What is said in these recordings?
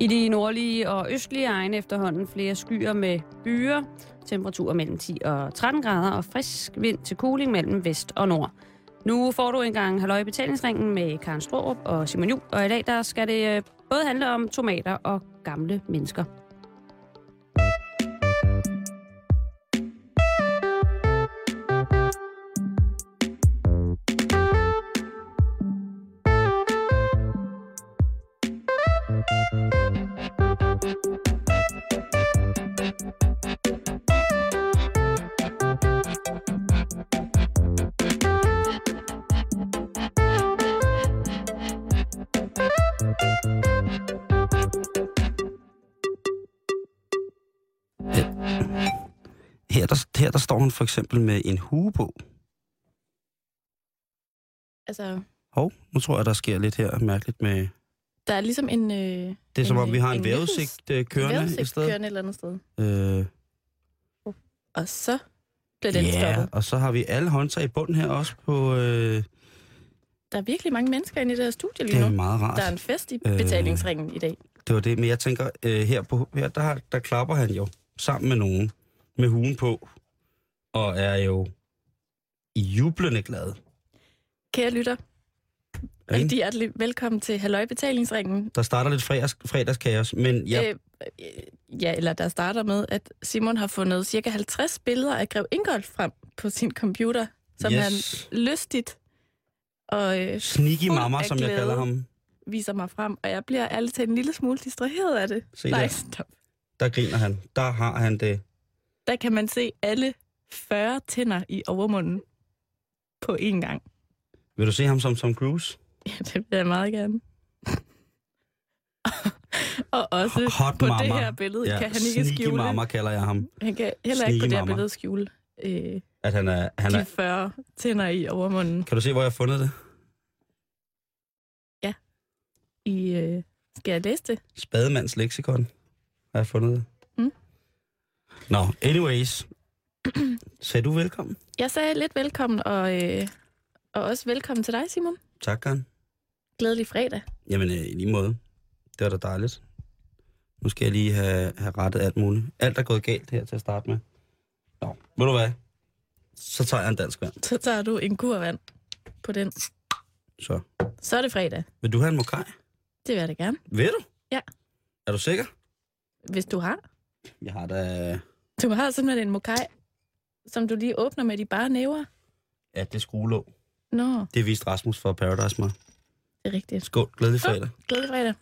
I de nordlige og østlige egne efterhånden flere skyer med byer. Temperaturer mellem 10 og 13 grader og frisk vind til kuling mellem vest og nord. Nu får du engang halløj betalingsringen med Karen Strohrup og Simon Juhl, og i dag der skal det øh, både handle om tomater og gamle mennesker. Står han for eksempel med en hue på. Altså, Hov, nu tror jeg, der sker lidt her mærkeligt med... der er ligesom en... Øh, Det er som En, om, vi har en, en vejrudsigt øh, kørende et sted. kørende et eller andet sted. Øh, Og så bliver den ja, stoppet. og så har vi alle håndtag i bunden her også på... Øh, Der er virkelig mange mennesker inde i det her studie det lige er nu. meget rart. Der er en fest i Øh. betalingsringen i dag. Det var det, men jeg tænker, øh, her, på, her der, der klapper han jo sammen med nogen med huen på, og er jo jublende glad. Kære lytter, rigtig hjertelig velkommen til Halløj Betalingsringen. Der starter lidt fredags, fredagskaos, men ja, Øh, øh, ja, eller der starter med, at Simon har fundet cirka 50 billeder af Grev Ingolf frem på sin computer, som yes. han lystigt og øh, sneaky mamma, som jeg kalder ham. viser mig frem, og jeg bliver ærligt talt en lille smule distraheret af det. Se Nej, der, stop. der griner han. Der har han det. Der kan man se alle 40 tænder i overmunden på én gang. Vil du se ham som Tom Cruise? Ja, det vil jeg meget gerne. og også Hot på mama. det her billede ja, kan han ikke sneaky skjule. mamma kalder jeg ham. Han kan heller ikke på Sneaky det her mama. billede skjule øh, At han er, han de er, 40 tænder i overmunden. kan du se, hvor jeg har fundet det? I, øh, skal jeg læse det? Spademands leksikon har jeg fundet det. Mm. Nå, anyways. Sagde du velkommen? Jeg sagde lidt velkommen, og, øh, og også velkommen til dig, Simon. Tak, Karen. Glædelig fredag. Jamen, øh, i lige måde. Det var da dejligt. Nu skal jeg lige have, have rettet alt muligt. Alt er gået galt her til at starte med. Nå, ved du hvad? Så tager jeg en dansk vand. Så tager du en kur vand på den. Så. Så er det fredag. Vil du have en mokai? Det vil jeg da gerne. Vil du? Ja. Er du sikker? Hvis du har. Jeg har da... Du har simpelthen en mokai, som du lige åbner med de bare næver. Ja, det er skruelåg. Nå, Det viste Rasmus fra Paradise mig. det er rigtigt. Skål. Glædelig fredag. Glædelig fredag.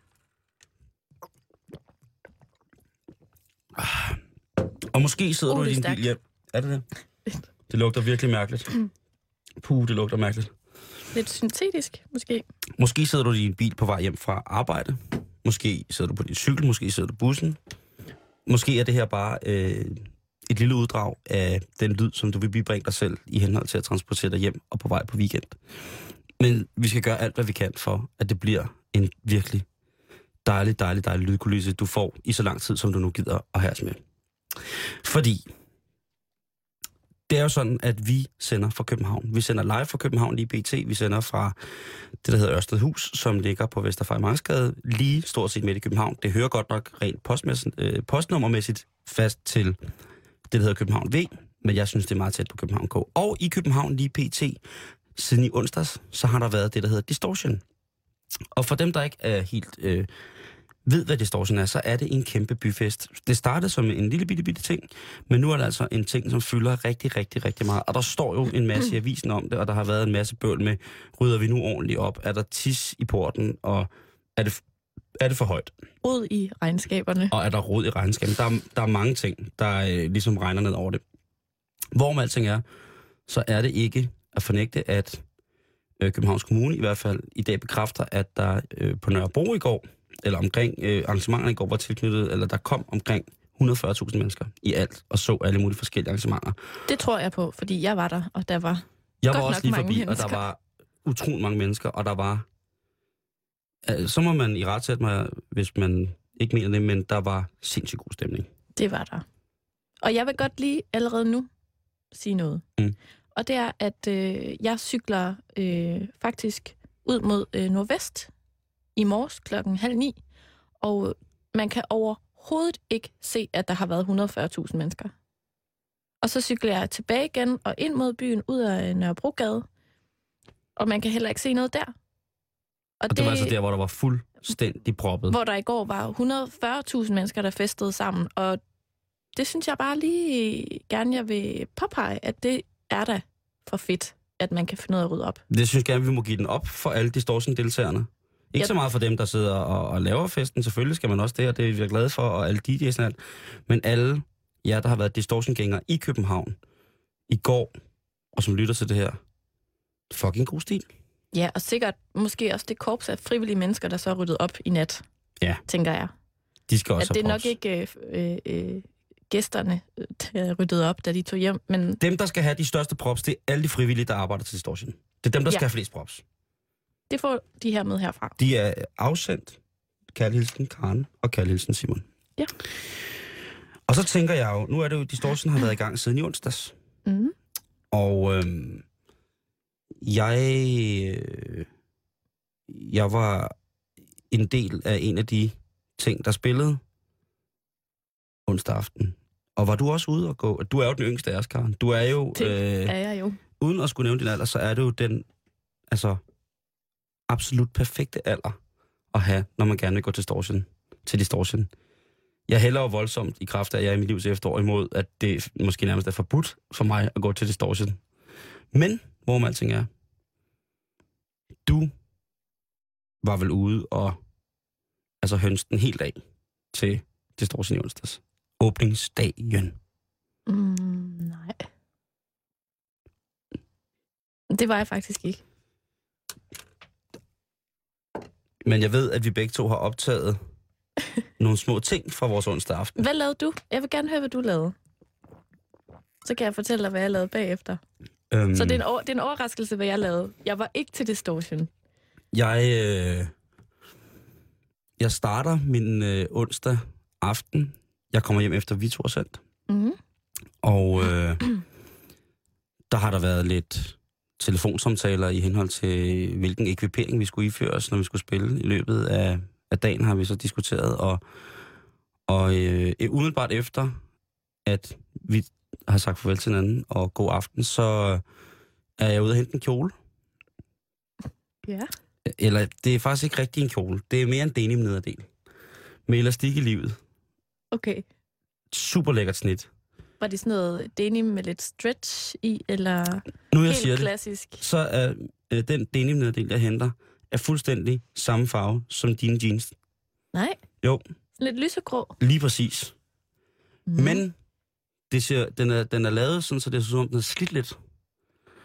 Og måske sidder Uh, du i din bil hjem. Er det det? Det lugter virkelig mærkeligt. Puh, det lugter mærkeligt. Lidt syntetisk, måske. Måske sidder du i din bil på vej hjem fra arbejde. Måske sidder du på din cykel, måske sidder du bussen. Måske er det her bare øh, et lille uddrag af den lyd, som du vil bibringe dig selv i henhold til at transportere dig hjem og på vej på weekend. Men vi skal gøre alt, hvad vi kan for, at det bliver en virkelig dejlig, dejlig, dejlig lydkulisse, du får i så lang tid, som du nu gider at have med. Fordi det er jo sådan, at vi sender fra København. Vi sender live fra København lige BT. Vi sender fra det, der hedder Ørstedhus, som ligger på Vesterfejmarksgade, lige stort set midt i København. Det hører godt nok rent postmæssigt, øh, postnummermæssigt fast til det, der hedder København V, men jeg synes, det er meget tæt på København K. Og i København lige pt. siden i onsdags, så har der været det, der hedder Distortion. Og for dem, der ikke er helt øh, ved, hvad Distortion er, så er det en kæmpe byfest. Det startede som en lille bitte, bitte ting, men nu er det altså en ting, som fylder rigtig, rigtig, rigtig meget. Og der står jo en masse i avisen om det, og der har været en masse bøl med, rydder vi nu ordentligt op? Er der tis i porten? Og er det, er det for højt? Rod i regnskaberne. Og er der rod i regnskabet? Der, er- der er mange ting, der øh, ligesom regner ned over det. Hvor med alting er, så er det ikke at fornægte, at øh, Københavns Kommune i hvert fald i dag bekræfter, at der øh, på Nørrebro i går, eller omkring øh, arrangementerne i går var tilknyttet, eller der kom omkring 140.000 mennesker i alt, og så alle mulige forskellige arrangementer. Det tror jeg på, fordi jeg var der, og der var... Jeg var også lige forbi, og der var utrolig mange mennesker, og der var... Øh, så må man i ret sætte mig, hvis man ikke mener det, men der var sindssygt god stemning. Det var der. Og jeg vil godt lige allerede nu sige noget. Mm. Og det er, at øh, jeg cykler øh, faktisk ud mod øh, nordvest i morges klokken halv ni. Og man kan overhovedet ikke se, at der har været 140.000 mennesker. Og så cykler jeg tilbage igen og ind mod byen, ud af Nørrebrogade. Og man kan heller ikke se noget der. Og det, det var altså der, hvor der var fuldstændig proppet. Hvor der i går var 140.000 mennesker, der festede sammen. Og det synes jeg bare lige gerne, jeg vil påpege, at det er da for fedt, at man kan finde noget at rydde op. Det synes jeg gerne, vi må give den op for alle distortion-deltagerne. Ikke Ja. så meget for dem, der sidder og, og laver festen. Selvfølgelig skal man også det, og det er vi glade for, og alle DJ's og alt. Men alle jer, der har været distortion i København i går, og som lytter til det her, fucking god stil. Ja, og sikkert måske også det korps af frivillige mennesker, der så er ryddet op i nat, Ja. tænker jeg. De skal også At det er nok ikke øh, øh, gæsterne, øh, der er ryddet op, da de tog hjem, men Dem, der skal have de største props, det er alle de frivillige, der arbejder til distortion. Det er dem, der Ja. skal have flest props. det får de her med herfra. De er afsendt. Kærligheden Karen og Kærligheden Simon. Ja. Og så tænker jeg jo, nu er det jo, Distortion har været i gang siden i onsdags. Mm. Og øhm, jeg, øh, jeg var en del af en af de ting, der spillede onsdag aften. Og var du også ude og gå? Du er jo den yngste af os, Karen. Du er jo, Det øh, er jeg jo. uden at skulle nævne din alder, så er det jo den altså, absolut perfekte alder at have, når man gerne vil gå til distortion. Til distortion. Jeg hælder jo voldsomt i kraft af, at jeg i mit livs efterår imod, at det måske nærmest er forbudt for mig at gå til distortion. Men, hvor man alting er, du var vel ude og altså hønse den helt af til distortion i onsdags. Åbningsdagen. Mm, nej. Det var jeg faktisk ikke. Men jeg ved, at vi begge to har optaget nogle små ting fra vores onsdag aften. Hvad lavede du? Jeg vil gerne høre, hvad du lavede. Så kan jeg fortælle dig, hvad jeg lavede bagefter. Øhm, Så det er, en over, det er en overraskelse, hvad jeg lavede. Jeg var ikke til Distortion. Jeg, øh, jeg starter min øh, onsdag aften. Jeg kommer hjem efter vi to har sendt. Mm. Og øh, der har der været lidt telefonsamtaler i henhold til, hvilken ekvipering vi skulle iføre os, når vi skulle spille. I løbet af, af dagen har vi så diskuteret. Og, og øh, umiddelbart efter, at vi har sagt farvel til hinanden og god aften, så er jeg ude og hente en kjole. Ja. Eller det er faktisk ikke rigtig en kjole. Det er mere en denim nederdel. Med elastik i livet. Okay. Super lækkert snit. Var det sådan noget denim med lidt stretch i, eller Nu jeg helt siger det, klassisk? så er øh, den denim nederdel, jeg henter, er fuldstændig samme farve som dine jeans. Nej. Jo. Lidt lysegrå. Lige præcis. Mm. Men det ser, den, er, den er lavet sådan, så det er som om, den er slidt lidt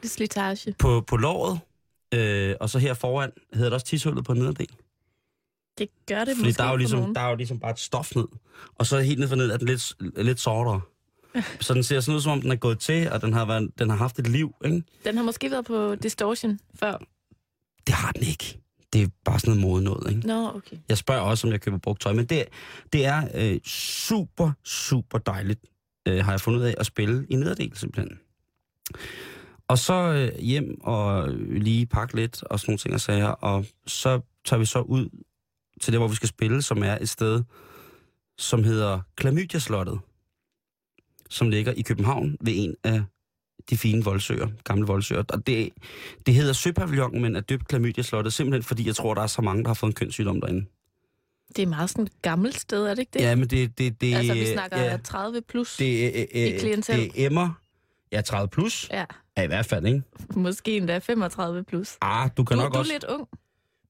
Det er slitage. på, på låret. Øh, og så her foran hedder det også tishullet på nederdel. Det gør det Fordi måske der er, jo ligesom, der er jo ligesom bare et stof ned. Og så helt ned for ned er den lidt, lidt sortere. Så den ser sådan ud, som om den er gået til, og den har, været, den har haft et liv, ikke? Den har måske været på Distortion før. Det har den ikke. Det er bare sådan noget mode noget, ikke? Nå, okay. Jeg spørger også, om jeg køber brugt tøj, men det, det er øh, super, super dejligt, øh, har jeg fundet ud af, at spille i nederdel simpelthen. Og så øh, hjem og lige pakke lidt og sådan nogle ting og sager, og så tager vi så ud til det, hvor vi skal spille, som er et sted, som hedder Klamydia-slottet, som ligger i København ved en af de fine voldsøer, gamle voldsøer. Og det, det hedder Søpavillonen, men er døbt Klamydia-slottet, simpelthen fordi jeg tror, der er så mange, der har fået en kønssygdom derinde. Det er meget sådan et gammelt sted, er det ikke det? Ja, men det... det, det altså, vi snakker ja, 30 plus. det, øh, øh, i klientel. det emmer... Ja, 30 plus. Ja, Ja, i hvert fald, ikke? måske endda 35 plus. Ah, du kan Du, nok du er også... lidt ung.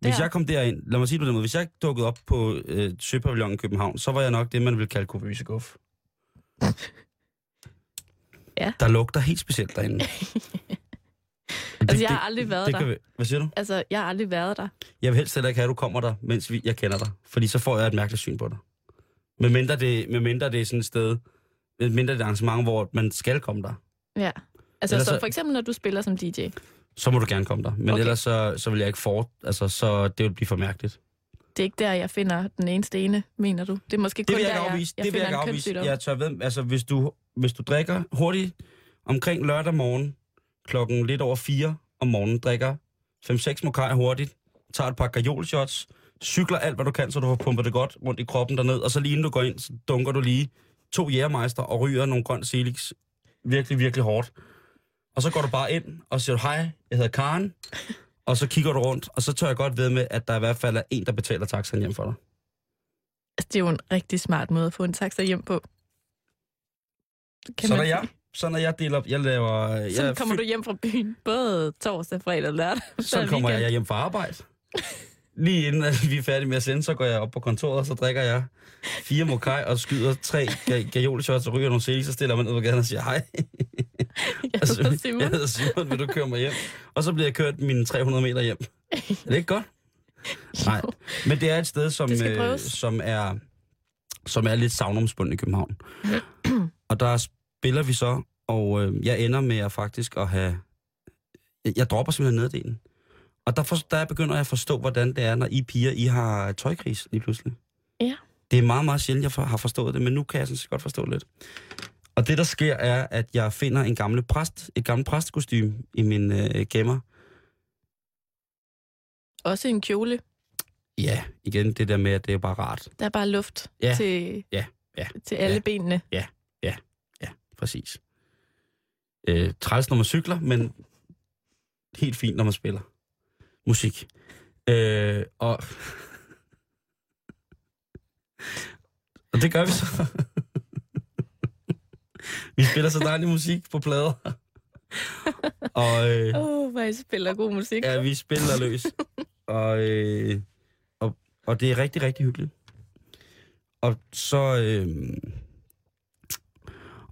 Hvis der. jeg kom derind... Lad mig sige på den måde. Hvis jeg dukkede op på øh, Søpavillonen i København, så var jeg nok det, man ville kalde kuvøseguff. Ja. Der lugter helt specielt derinde. Altså, jeg har aldrig været det der. Vi, hvad siger du? Altså, jeg har aldrig været der. Jeg vil helst heller ikke have, at du kommer der, mens vi, jeg kender dig. Fordi så får jeg et mærkeligt syn på dig. Med mindre det, med mindre det er sådan et sted, med mindre det er arrangement, hvor man skal komme der, Ja. Altså, Ellers så- for eksempel, når du spiller som DJ. så må du gerne komme der. Men Okay. ellers så, så vil jeg ikke for, altså så det vil blive for mærkeligt. Det er ikke der, jeg finder den eneste ene, mener du? Det er måske Det kun jeg afvise. jeg, jeg det vil jeg finder ikke en afvise. Jeg tør ved, altså hvis du, hvis du drikker hurtigt omkring lørdag morgen, klokken lidt over 4 om morgenen, drikker 5-6 mokai hurtigt, tager et par gajolshots, cykler alt, hvad du kan, så du får pumpet det godt rundt i kroppen derned, og så lige inden du går ind, så dunker du lige to jægermeister og ryger nogle grøn Felix virkelig, virkelig hårdt. Og så går du bare ind og siger, hej, jeg hedder Karen, og så kigger du rundt, og så tør jeg godt ved med, at der i hvert fald er en, der betaler taxaen hjem for dig. Altså, det er jo en rigtig smart måde at få en taxa hjem på. Kan så når jeg, så når jeg deler jeg laver... Så jeg kommer du hjem fra byen, både torsdag, fredag og lørdag. Så kommer jeg hjem fra arbejde. Lige inden at vi er færdige med at sende, så går jeg op på kontoret, og så drikker jeg fire mokai og skyder tre gajoleshots og ryger nogle sæl, så stiller man ned på gaden og siger hej. Jeg hedder Simon. Jeg hedder Simon, vil du køre mig hjem? Og så bliver jeg kørt mine 300 meter hjem. Er det ikke godt? Nej, men det er et sted, som, øh, som, er, som er lidt savnomspundet i København. og der spiller vi så, og øh, jeg ender med at faktisk at have... Jeg, jeg dropper simpelthen neddelen. Og der, for, der begynder jeg at forstå, hvordan det er, når I piger, I har tøjkris lige pludselig. Ja. Det er meget, meget sjældent, jeg for, har forstået det, men nu kan jeg sådan set godt forstå lidt. Og det, der sker, er, at jeg finder en gammel præst, et gammelt præstkostyme i min øh, gemmer. Også en kjole. Ja, igen det der med, at det er bare rart. Der er bare luft ja. til, ja. Ja. til alle ja. benene. Ja, præcis. Øh, træls, når man cykler, men helt fint, når man spiller musik. Øh, og, og det gør vi så. vi spiller så dejlig musik på plader. og, øh, oh, hvor I spiller god musik. Ja, vi spiller løs. og, øh, og, og det er rigtig, rigtig hyggeligt. Og så... Øh,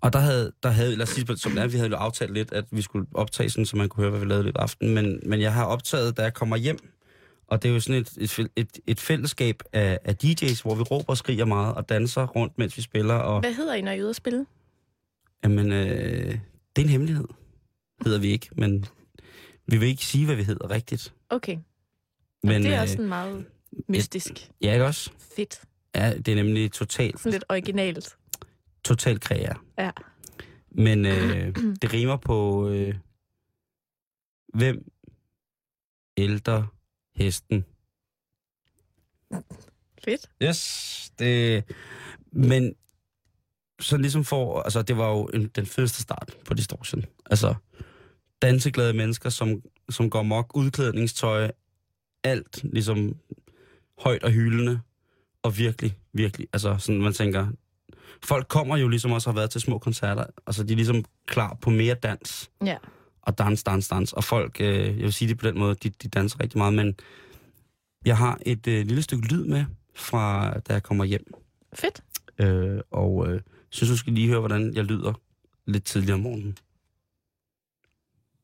og der havde, der havde, lad os sige, som er, vi havde jo aftalt lidt, at vi skulle optage sådan, så man kunne høre, hvad vi lavede lidt aften. Men, men jeg har optaget, da jeg kommer hjem, og det er jo sådan et, et, et, et fællesskab af, af DJ's, hvor vi råber og skriger meget og danser rundt, mens vi spiller. Og, hvad hedder I, når I er ude at spille? Jamen, øh, det er en hemmelighed, hedder vi ikke, men vi vil ikke sige, hvad vi hedder rigtigt. Okay. Men, det er også øh, meget mystisk. Ja, ikke også? Fedt. Ja, det er nemlig totalt... Sådan lidt originalt totalt kreer. Ja. Men øh, det rimer på, øh, hvem ældre hesten? Fedt. Yes, det... Men så ligesom for... Altså, det var jo en, den fedeste start på Distortion. Altså, danseglade mennesker, som, som går mok, udklædningstøj, alt ligesom højt og hyldende, og virkelig, virkelig, altså sådan, man tænker, folk kommer jo ligesom også har været til små koncerter, altså de er ligesom klar på mere dans. Ja. Og dans, dans, dans. Og folk, øh, jeg vil sige det på den måde, de, de danser rigtig meget, men jeg har et øh, lille stykke lyd med fra, da jeg kommer hjem. Fedt. Øh, og øh, synes, du skal lige høre, hvordan jeg lyder lidt tidligere om morgenen.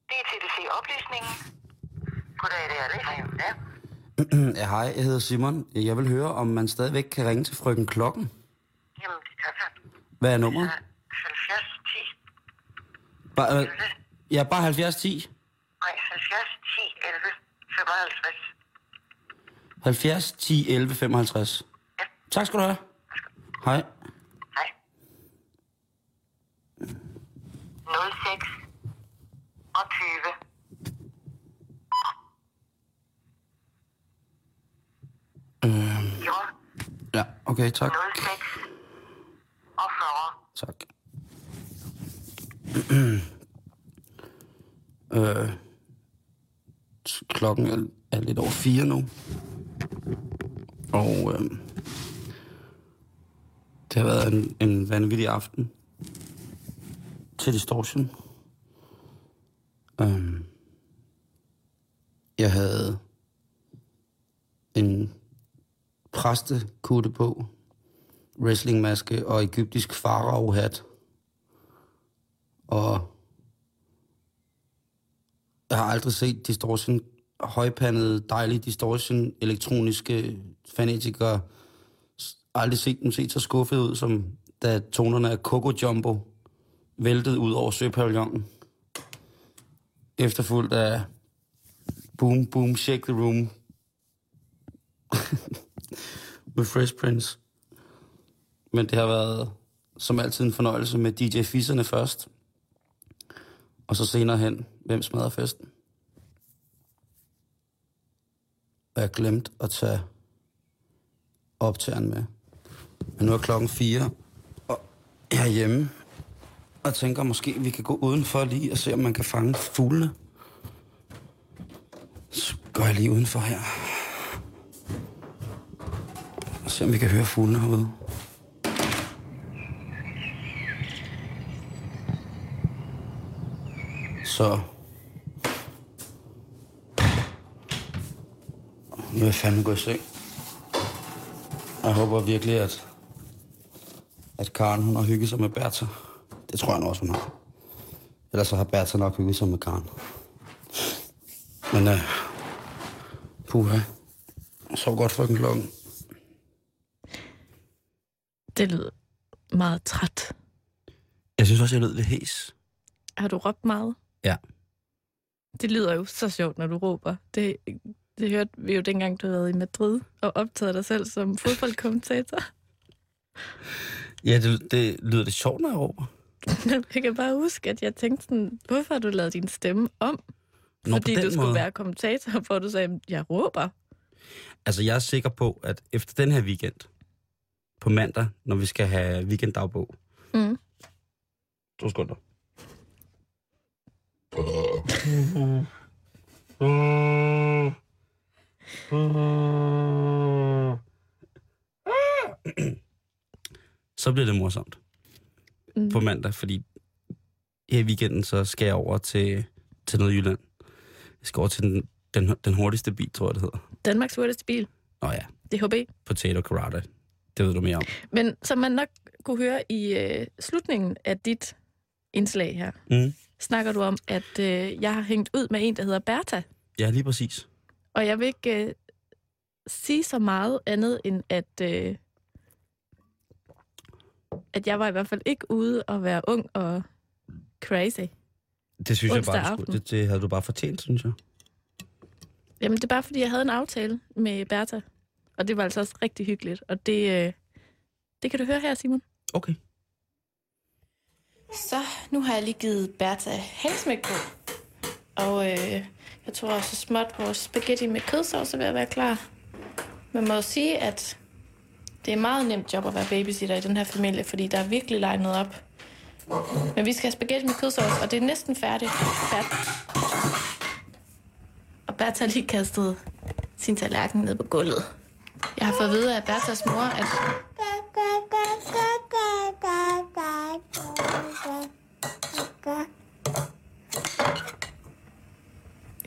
Det er TDC-oplysningen. Goddag, det er det. Ja. ja, hej, jeg hedder Simon. Jeg vil høre, om man stadigvæk kan ringe til frøken Klokken. Jamen. Hvad er nummeret? 70 10. Ba- øh, ja, bare 70 10. Nej, 70 10 11 55. 70 10 11 55. Ja. Tak skal du have. Hej. Hej. 06 og 20. Øh, Jo, ja, okay, tak. 06 og 40. Tak. øh, klokken er, er lidt over fire nu. Og øh, det har været en, en vanvittig aften til Distortion. Øh, jeg havde en præstekutte på, wrestlingmaske og egyptisk farao-hat. Og jeg har aldrig set distortion, højpandede, dejlige distortion, elektroniske fanatikere. Aldrig set dem se så skuffet ud, som da tonerne af Coco Jumbo væltede ud over Søpavillonen. Efterfulgt af Boom Boom Shake the Room med Fresh Prince. Men det har været som altid en fornøjelse med DJ Fisserne først. Og så senere hen, hvem smadrer festen? Og jeg glemte at tage optageren med. Men nu er klokken 4, og jeg er hjemme. Og tænker måske, vi kan gå udenfor lige og se, om man kan fange fuglene. Så går jeg lige udenfor her. Og se, om vi kan høre fuglene herude. Så... Nu er jeg fandme gået i seng. Jeg håber virkelig, at, at Karen hun har hygget sig med Bertha. Det tror jeg nu også, hun har. Ellers så har Bertha nok hygget sig med Karen. Men uh, puha. Så godt frøken klokken. Det lyder meget træt. Jeg synes også, jeg lød lidt hæs. Har du råbt meget? Ja. Det lyder jo så sjovt, når du råber. Det, det hørte vi jo dengang, du havde i Madrid og optaget dig selv som fodboldkommentator. Ja, det, det lyder lidt sjovt, når jeg råber. Jeg kan bare huske, at jeg tænkte sådan, hvorfor har du lavet din stemme om? Nå, Fordi du skulle måde. være kommentator, hvor du sagde, jeg råber. Altså, jeg er sikker på, at efter den her weekend, på mandag, når vi skal have weekenddagbog, Mm. to sekunder. Så bliver det morsomt Mm. på mandag, fordi her i weekenden, så skal jeg over til, til noget Jylland. Jeg skal over til den, den, den hurtigste bil, tror jeg, det hedder. Danmarks hurtigste bil, Nå ja, DHB. Potato Karate. Det ved du mere om. Men som man nok kunne høre i øh, slutningen af dit indslag her, Mm. Snakker du om, at øh, jeg har hængt ud med en, der hedder Bertha. Ja, lige præcis. Og jeg vil ikke øh, sige så meget andet, end at, øh, at jeg var i hvert fald ikke ude og være ung og crazy. Det synes Onsdag jeg bare, skulle, det, det havde du bare fortjent, synes jeg. Jamen, det er bare, fordi jeg havde en aftale med Bertha. Og det var altså også rigtig hyggeligt. Og det, øh, det kan du høre her, Simon. Okay. Så nu har jeg lige givet Bertha hængsmæk på. Og øh, jeg tror også småt vores spaghetti med kødsovs er ved at være klar. Man må jo sige, at det er meget nemt job at være babysitter i den her familie, fordi der er virkelig legnet op. Men vi skal have spaghetti med kødsovs, og det er næsten færdigt. Bert... Og Bertha har lige kastet sin tallerken ned på gulvet. Jeg har fået at vide af Berthas mor, at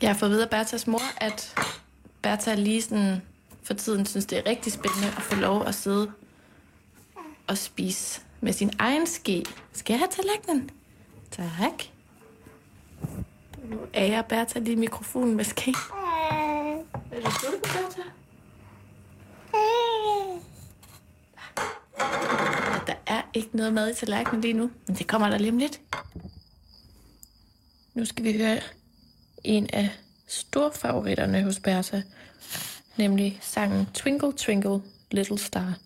Jeg har fået videre Bertas mor, at Bertha lige sådan for tiden synes, det er rigtig spændende at få lov at sidde og spise med sin egen ske. Skal jeg have tallerkenen? Tak. Nu ærer Bertha lige mikrofonen med ske. Er det sulten, Bertha? Der er ikke noget mad i tallerkenen lige nu, men det kommer der lige om lidt. Nu skal vi høre en af storfavoritterne hos Bertha, nemlig sangen Twinkle Twinkle Little Star,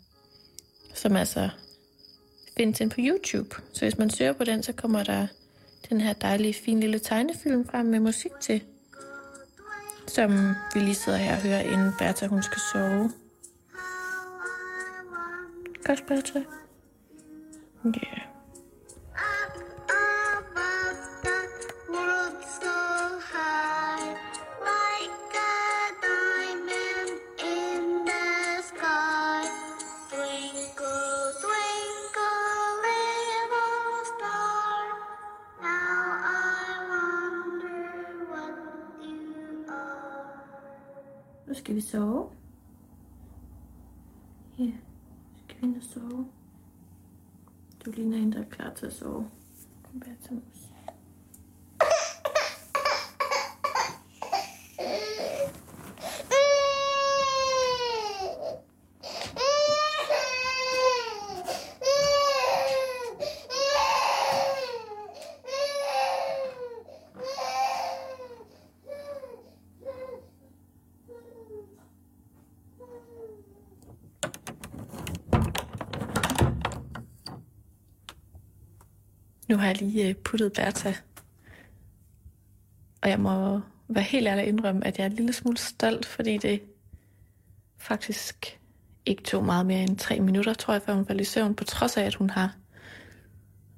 som altså findes ind på YouTube. Så hvis man søger på den, så kommer der den her dejlige, fine lille tegnefilm frem med musik til, som vi lige sidder her og hører, inden Bertha hun skal sove. Godt, Bertha. Ja. Yeah. Skal vi sove. Ja, nu skal vi ind og sove. Du ligner en, der er klar til at sove. Kom bare til os. Nu har jeg lige øh, puttet Bertha. Og jeg må være helt ærlig at indrømme, at jeg er en lille smule stolt, fordi det faktisk ikke tog meget mere end tre minutter, tror jeg, før hun faldt i søvn, på trods af, at hun har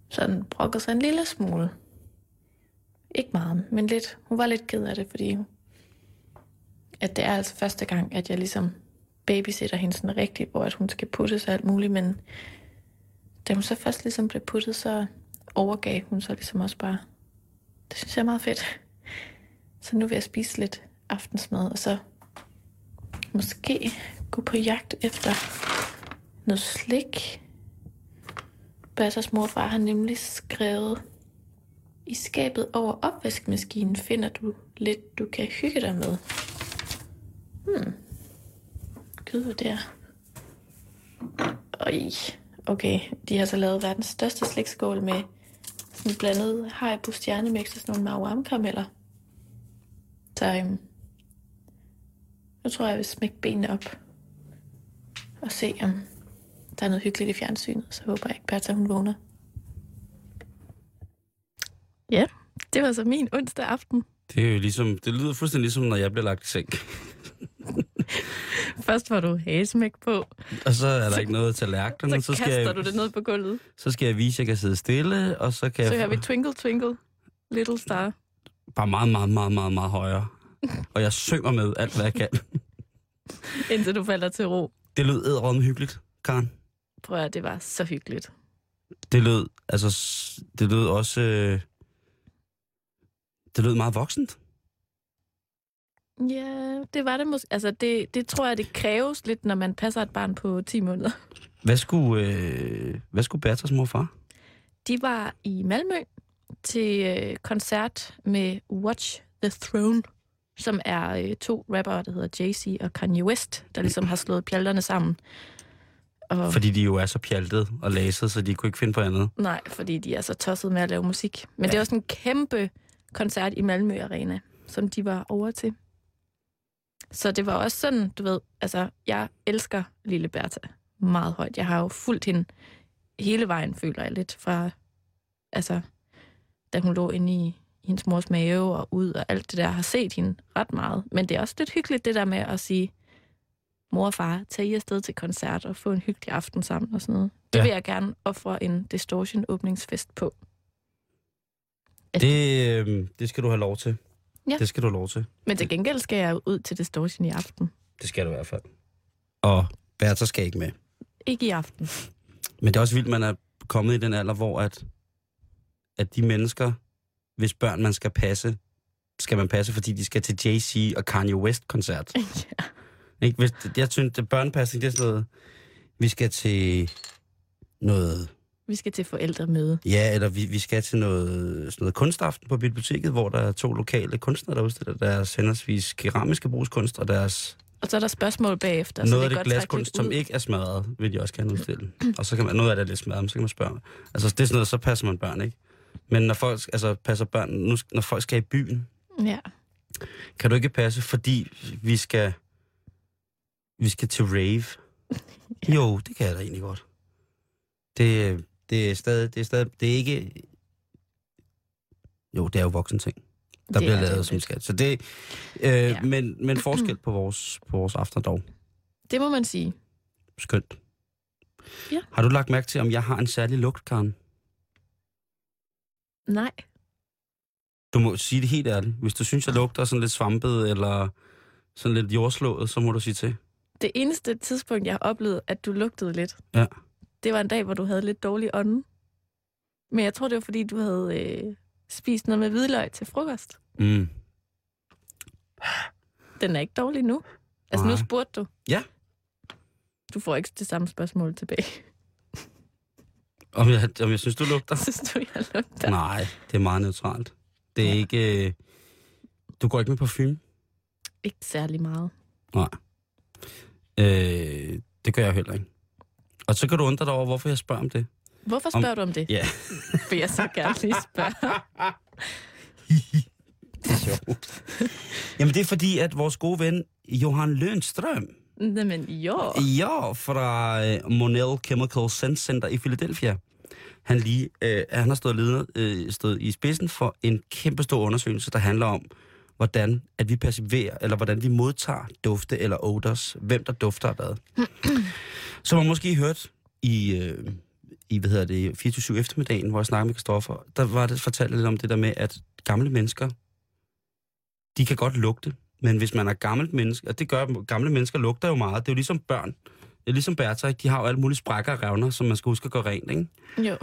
sådan brokket sig en lille smule. Ikke meget, men lidt. Hun var lidt ked af det, fordi at det er altså første gang, at jeg ligesom babysitter hende sådan rigtigt, hvor at hun skal puttes og alt muligt, men da hun så først ligesom blev puttet, så overgav hun så ligesom også bare. Det synes jeg er meget fedt. Så nu vil jeg spise lidt aftensmad, og så måske gå på jagt efter noget slik. Bassers morfar har nemlig skrevet, i skabet over opvaskemaskinen finder du lidt, du kan hygge dig med. Hmm. Gud, hvad det er. Øj. Okay, de har så lavet verdens største slikskål med sådan blandet haribo stjernemix og sådan nogle mauam-karameller. Så øhm, nu tror jeg, jeg vil smække benene op og se, om der er noget hyggeligt i fjernsynet. Så håber jeg ikke, Bertha hun vågner. Ja, det var så min onsdag aften. Det er jo ligesom, det lyder fuldstændig ligesom, når jeg bliver lagt i seng. Først var du hagesmæk på, Og så er der ikke noget til lærkerne. så, så kaster jeg, du det ned på gulvet. Så skal jeg vise, at jeg kan sidde stille, og så kan Så jeg hører vi Twinkle Twinkle, Little Star. bare meget, meget, meget, meget, meget højere. Og jeg synger med alt, hvad jeg kan. indtil du falder til ro. Det lød ædrømme hyggeligt, Karen. Prøv at det var så hyggeligt. Det lød, altså, det lød også, øh, det lød meget voksent. Ja, det var det måske. Altså, det, det tror jeg, det kræves lidt, når man passer et barn på 10 måneder. Hvad skulle, øh, hvad skulle Berthas mor og far? De var i Malmø til øh, koncert med Watch the Throne, som er øh, to rappere, der hedder Jay-Z og Kanye West, der ligesom har slået pjalterne sammen. Og, Fordi de jo er så pjaltet og laset, så de kunne ikke finde på andet. Nej, fordi de er så tosset med at lave musik. Men ja. det var sådan en kæmpe koncert i Malmø Arena, som de var over til. Så det var også sådan, du ved, altså, jeg elsker Lille Bertha meget højt. Jeg har jo fulgt hende hele vejen, føler jeg lidt, fra, altså, da hun lå inde i hendes mors mave og ud og alt det der, har set hende ret meget. Men det er også lidt hyggeligt, det der med at sige, mor og far, tag I afsted til koncert og få en hyggelig aften sammen og sådan noget. Det Ja. vil jeg gerne ofre en Distortion åbningsfest på. Det, øh, det skal du have lov til. Ja. Det skal du have lov til. Men til gengæld skal jeg ud til Distortion i aften. Det skal du i hvert fald. Og Bertha skal ikke med. Ikke i aften. Men det er også vildt, man er kommet i den alder, hvor at, at de mennesker, hvis børn man skal passe, skal man passe, fordi de skal til Jay-Z og Kanye West-koncert. ja. Ikke? Hvis, jeg synes, at børnepasning, det er sådan noget, vi skal til noget, Vi skal til forældremøde. ja, eller vi, vi skal til noget, sådan noget kunstaften på biblioteket, hvor der er to lokale kunstnere, der udstiller deres henholdsvis keramiske brugskunst og deres Og så er der spørgsmål bagefter. så noget af det det glaskunst, som ikke er smadret, vil de også gerne udstille. Og så kan man, noget af det er lidt smadret, men så kan man spørge. Altså, det er sådan noget, så passer man børn, ikke? Men når folk, altså, passer børn, nu, når folk skal i byen, Ja. kan du ikke passe, fordi vi skal, vi skal til rave. Jo, det kan jeg da egentlig godt. Det, det er stadig, det er stadig, det er ikke, jo, det er jo voksen ting, der Det bliver er det lavet jo som skat. Så det, øh, Ja. men, men forskel på vores, på vores aften dog. Det må man sige. Skønt. Ja. Har du lagt mærke til, om jeg har en særlig lugt, Karen? Nej. Du må sige det helt ærligt. Hvis du synes, jeg lugter sådan lidt svampet, eller sådan lidt jordslået, så må du sige til. Det eneste tidspunkt, jeg har oplevet, at du lugtede lidt, Ja. Det var en dag, hvor du havde lidt dårlig ånde. Men jeg tror, det var, fordi du havde øh, spist noget med hvidløg til frokost. Mm. Den er ikke dårlig nu. Altså, nu Nej. spurgte du. Ja. Du får ikke det samme spørgsmål tilbage. Om jeg, om jeg synes, du lugter? Synes du, jeg lugter? Nej, det er meget neutralt. Det er ja. ikke... Øh, du går ikke med parfume? Ikke særlig meget. Nej. Øh, det gør jeg heller ikke. Og så kan du undre dig over, hvorfor jeg spørger om det. Hvorfor Om- spørger du om det? Ja. Vil jeg så gerne lige spørge. Det er sjovt. Jamen, det er fordi, at vores gode ven, Johan Lønstrøm, Jamen, jo. Ja, fra øh, Monell Chemical Sense Center i Philadelphia. Han, lige, øh, han har stået, leder, øh, stået i spidsen for en kæmpe stor undersøgelse, der handler om, hvordan at vi perciverer, eller hvordan vi modtager dufte eller odors, hvem der dufter hvad. Som man måske hørt i, øh, i hvad hedder det, 24 eftermiddagen, hvor jeg snakkede med Kristoffer, der var det fortalt lidt om det der med, at gamle mennesker, de kan godt lugte, men hvis man er gammelt menneske, og det gør gamle mennesker lugter jo meget, det er jo ligesom børn. Det er ligesom Bertha, de har jo alle mulige sprækker og revner, som man skal huske at gøre rent, ikke? Jo.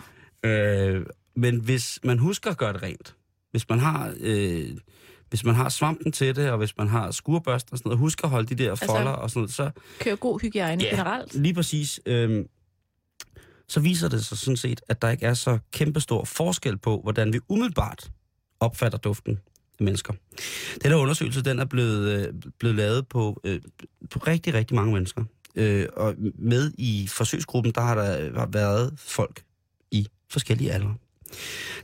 Øh, men hvis man husker at gøre det rent, hvis man har, øh, hvis man har svampen til det, og hvis man har skurbørster og sådan noget, husk at holde de der folder og sådan noget, så Kører god hygiejne Ja. generelt. lige præcis, øh, så viser det sig sådan set, at der ikke er så kæmpestor forskel på, hvordan vi umiddelbart opfatter duften af mennesker. Den her undersøgelse, den er blevet, øh, blevet lavet på, øh, på rigtig, rigtig mange mennesker. Øh, og med i forsøgsgruppen, der har der har været folk i forskellige aldre.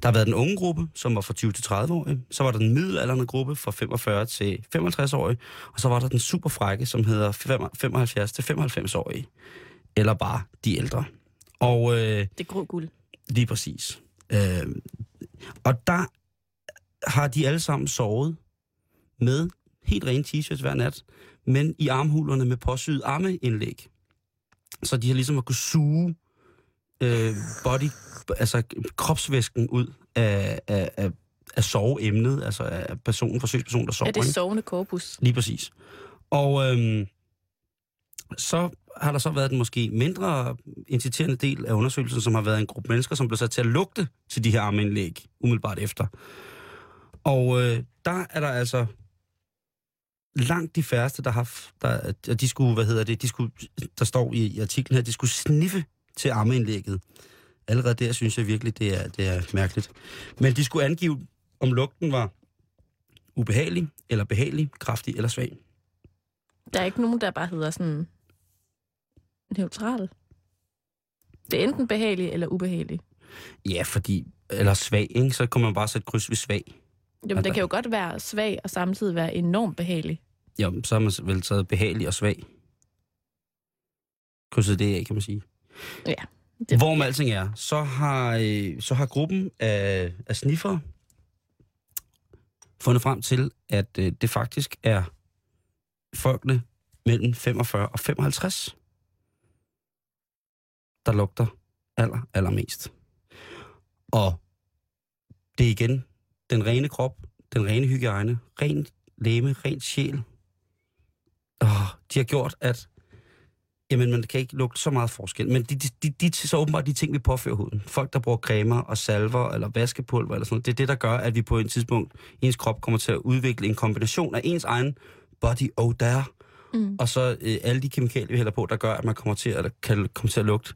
Der har været den unge gruppe, som var fra 20 til 30 år. Så var der den middelalderne gruppe fra 45 til 55 år. Og så var der den super frække, som hedder 75 til 95 år. Eller bare de ældre. Og øh, Det grå guld. lige præcis. Øh, og der har de alle sammen sovet med helt rene t-shirts hver nat, men i armhulerne med påsyet armeindlæg. Så de har ligesom at kunne suge øh, body, altså kropsvæsken ud af, af, af, af soveemnet, altså af personen, forsøgspersonen, der sover. Er det ikke? sovende korpus? Lige præcis. Og øhm, så har der så været den måske mindre inciterende del af undersøgelsen, som har været en gruppe mennesker, som blev sat til at lugte til de her armindlæg umiddelbart efter. Og øh, der er der altså langt de færreste, der har, der, de skulle, hvad hedder det, de skulle, der står i, i artiklen her, de skulle sniffe til armeindlægget. Allerede der synes jeg virkelig, det er, det er mærkeligt. Men de skulle angive, om lugten var ubehagelig, eller behagelig, kraftig eller svag. Der er ikke nogen, der bare hedder sådan neutral. Det er enten behagelig eller ubehagelig. Ja, fordi, eller svag, ikke? så kunne man bare sætte kryds ved svag. Jamen, Altså- det kan jo godt være svag og samtidig være enormt behagelig. Jo, så har man vel taget behagelig og svag. Krydset det af, kan man sige. Ja. Det, Hvor med alting er, så har, øh, så har gruppen af, af sniffer fundet frem til, at øh, det faktisk er folkene mellem 45 og 55, der lugter aller, allermest. Og det er igen den rene krop, den rene hygiejne, ren læme, ren sjæl. Oh, de har gjort, at jamen, man kan ikke lugte så meget forskel. Men de, de, de, de så åbenbart de ting, vi påfører huden. Folk, der bruger cremer og salver eller vaskepulver eller sådan noget, det er det, der gør, at vi på et tidspunkt, ens krop kommer til at udvikle en kombination af ens egen body odor, Mm. og så øh, alle de kemikalier, vi hælder på, der gør, at man kommer til at, kan komme til at lugte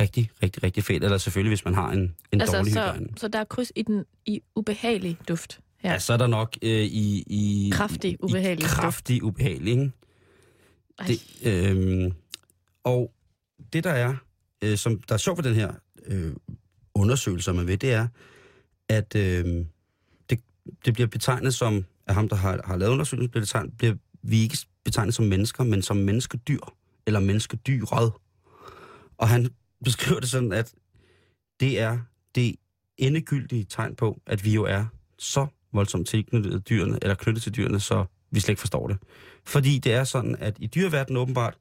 rigtig, rigtig, rigtig fedt. Eller selvfølgelig, hvis man har en, en Altså, dårlig så, hygiejne. så der er kryds i den i ubehagelig duft. Ja. Ja. så er der nok øh, i, i... Kraftig, ubehagelig i duft. kraftig ubehagelig, ikke? Det, øh, og det, der er, øh, som der er sjovt ved den her øh, undersøgelse, man ved, det er, at øh, det, det bliver betegnet som, at ham, der har, har lavet undersøgelsen, bliver, betegnet, bliver vi ikke betegnet som mennesker, men som menneskedyr, eller menneskedyret. Og han beskriver det sådan, at det er det endegyldige tegn på, at vi jo er så voldsomt tilknyttet dyrene, eller knyttet til dyrene, så vi slet ikke forstår det. Fordi det er sådan, at i dyreverdenen åbenbart,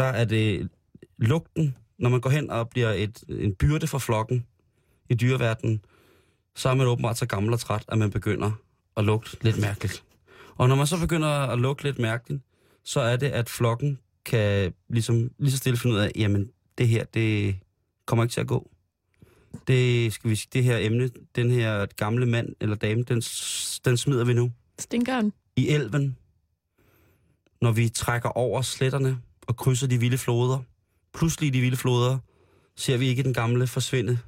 der er det lugten, når man går hen og bliver et, en byrde for flokken i dyreverdenen, så er man åbenbart så gammel og træt, at man begynder at lugte lidt mærkeligt. Og når man så begynder at lugte lidt mærkeligt, så er det, at flokken kan ligesom, lige så stille finde ud af, jamen det her, det kommer ikke til at gå. Det, skal vi sige, det her emne, den her gamle mand eller dame, den, den smider vi nu Stinkeren. i elven, når vi trækker over sletterne og krydser de vilde floder. Pludselig de vilde floder ser vi ikke den gamle forsvinde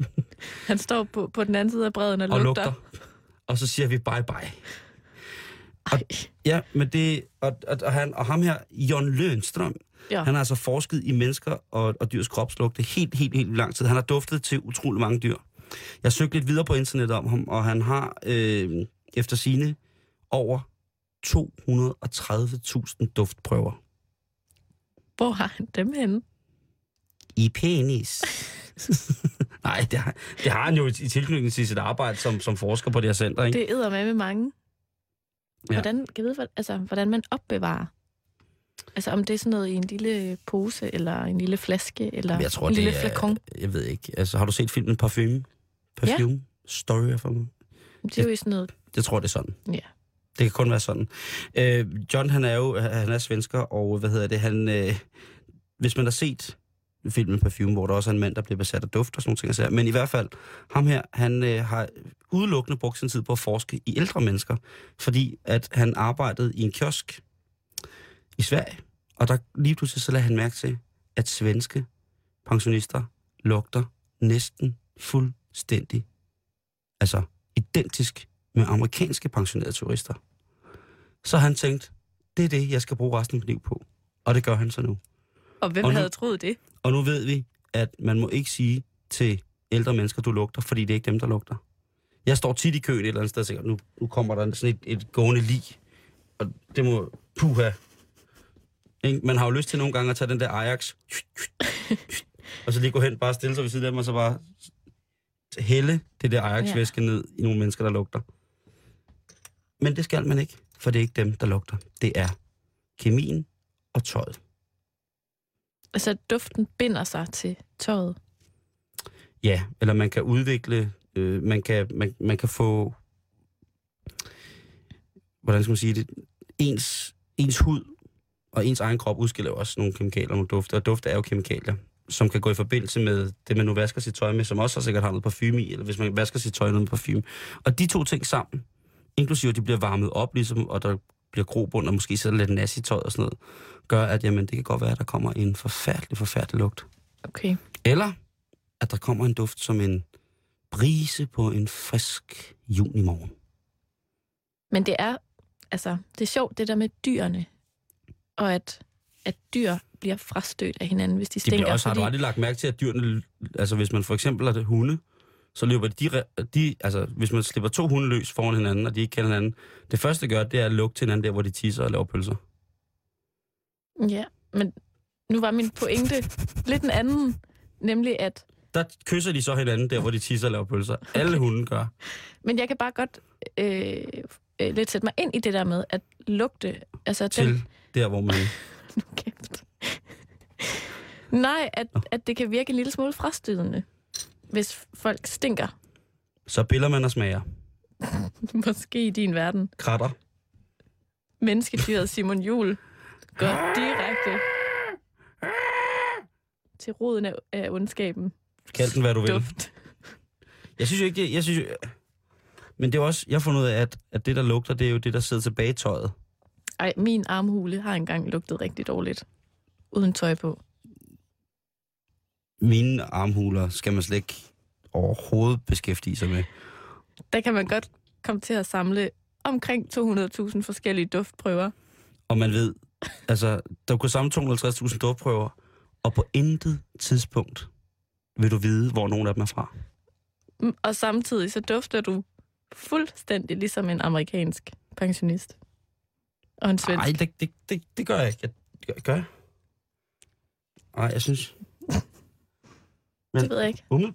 Han står på, på den anden side af bredden og, og lugter. lugter. Og så siger vi bye bye. Ej. Ja, men det, og, og, og, han, og ham her, Jon Lønstrøm, ja. han har altså forsket i mennesker og, og dyrs kropslugte helt, helt, helt lang tid. Han har duftet til utrolig mange dyr. Jeg søgte lidt videre på internettet om ham, og han har øh, efter sine over 230.000 duftprøver. Hvor har han dem henne? I penis. Nej, det har, det har han jo i, tilknytning til sit arbejde som, som forsker på det her center, ikke? Det æder med med mange. Ja. hvordan, kan jeg vide, altså, hvordan man opbevarer? Altså om det er sådan noget i en lille pose, eller en lille flaske, eller jeg tror, en lille er, flakon. jeg ved ikke. Altså, har du set filmen Parfume? Perfume? Ja. Story of mig. Det er jo i sådan noget... Jeg tror, det er sådan. Ja. Det kan kun være sådan. Øh, John, han er jo han er svensker, og hvad hedder det, han... Øh, hvis man har set filmen Perfume, hvor der også er en mand, der bliver besat af duft og sådan nogle ting. Altså. Men i hvert fald, ham her, han øh, har udelukkende brugt sin tid på at forske i ældre mennesker, fordi at han arbejdede i en kiosk i Sverige, og der lige pludselig så lader han mærke til, at svenske pensionister lugter næsten fuldstændig, altså identisk med amerikanske pensionerede turister. Så han tænkt, det er det, jeg skal bruge resten af mit liv på. Og det gør han så nu. Og hvem Og nu- havde troet det? Og nu ved vi, at man må ikke sige til ældre mennesker, du lugter, fordi det er ikke dem, der lugter. Jeg står tit i køen et eller andet sted og tænker, nu, nu kommer der sådan et, et gående lig. Og det må... Puha. Man har jo lyst til nogle gange at tage den der Ajax, og så lige gå hen, bare stille sig ved siden af dem, og så bare hælde det der Ajax-væske ned i nogle mennesker, der lugter. Men det skal man ikke, for det er ikke dem, der lugter. Det er kemien og tøjet. Altså duften binder sig til tøjet. Ja, eller man kan udvikle, øh, man, kan, man, man kan få, hvordan skal man sige det, ens, ens hud og ens egen krop udskiller jo også nogle kemikalier og nogle dufte, og dufte er jo kemikalier, som kan gå i forbindelse med det, man nu vasker sit tøj med, som også har sikkert har noget parfume i, eller hvis man vasker sit tøj med noget parfume. Og de to ting sammen, inklusive at de bliver varmet op, ligesom, og der bliver grobund, og måske sidder lidt nas i tøjet og sådan noget, gør, at jamen, det kan godt være, at der kommer en forfærdelig, forfærdelig lugt. Okay. Eller at der kommer en duft som en brise på en frisk junimorgen. Men det er, altså, det er sjovt, det der med dyrene, og at, at dyr bliver frastødt af hinanden, hvis de De stinker. bliver også, har du fordi- aldrig lagt mærke til, at dyrene, altså hvis man for eksempel er det hunde, så løber de, de, altså hvis man slipper to hunde løs foran hinanden, og de ikke kender hinanden, det første, de gør, det er at lugte til hinanden der, hvor de tisser og laver pølser. Ja, men nu var min pointe lidt en anden, nemlig at, Der kysser de så hinanden der, hvor de tisser og laver pølser. Alle hunde gør. men jeg kan bare godt øh, øh, lidt sætte mig ind i det der med at lugte, altså Til den, der, hvor man... nu kæft. Nej, at, at det kan virke en lille smule frastødende, hvis folk stinker. Så biller man og smager. Måske i din verden. Kratter. Menneskedyret Simon Jul går direkte til roden af, af ondskaben. Kald den, hvad du vil. Duft. Jeg synes jo ikke, det, jeg synes jo, men det er også, jeg har fundet ud af, at, at det, der lugter, det er jo det, der sidder tilbage i tøjet. Ej, min armhule har engang lugtet rigtig dårligt. Uden tøj på. Mine armhuler skal man slet ikke overhovedet beskæftige sig med. Der kan man godt komme til at samle omkring 200.000 forskellige duftprøver. Og man ved, altså, der kunne samle 250.000 duftprøver, og på intet tidspunkt vil du vide, hvor nogen af dem er fra. Mm, Og samtidig så dufter du fuldstændig ligesom en amerikansk pensionist. Og en svensk. Nej, det, det, det, det gør jeg ikke. Jeg, gør, gør jeg? Nej, jeg synes... det ved jeg ikke. Umiddel,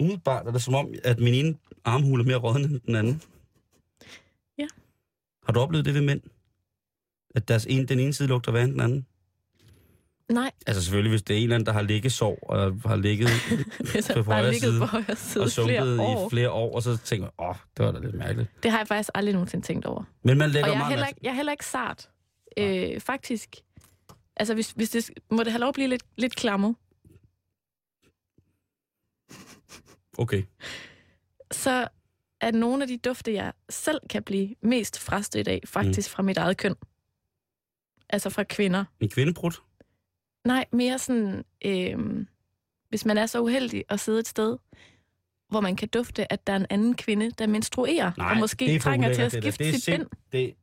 umiddelbart er det som om, at min ene armhule er mere rådden end den anden. Ja. Har du oplevet det ved mænd? At deres en, den ene side lugter værre end den anden? Nej, Altså selvfølgelig, hvis det er en eller anden, der har ligget sov og har ligget hvis På højre ligget side på højre side og år. i flere år, og så tænker åh, det var da lidt mærkeligt. Det har jeg faktisk aldrig nogensinde tænkt over. Men man lægger Og jeg er, meget heller ikke, jeg er heller ikke sart. Øh, faktisk. Altså, hvis, hvis det, må det have lov at blive lidt, lidt klammer, Okay. så er nogle af de dufte, jeg selv kan blive mest frastødt af, faktisk mm. fra mit eget køn. Altså fra kvinder. En kvindebrud? Nej, mere sådan, øh, hvis man er så uheldig at sidde et sted, hvor man kan dufte, at der er en anden kvinde, der menstruerer, Nej, og måske er trænger til at skifte Det er sit bind. sim- Det,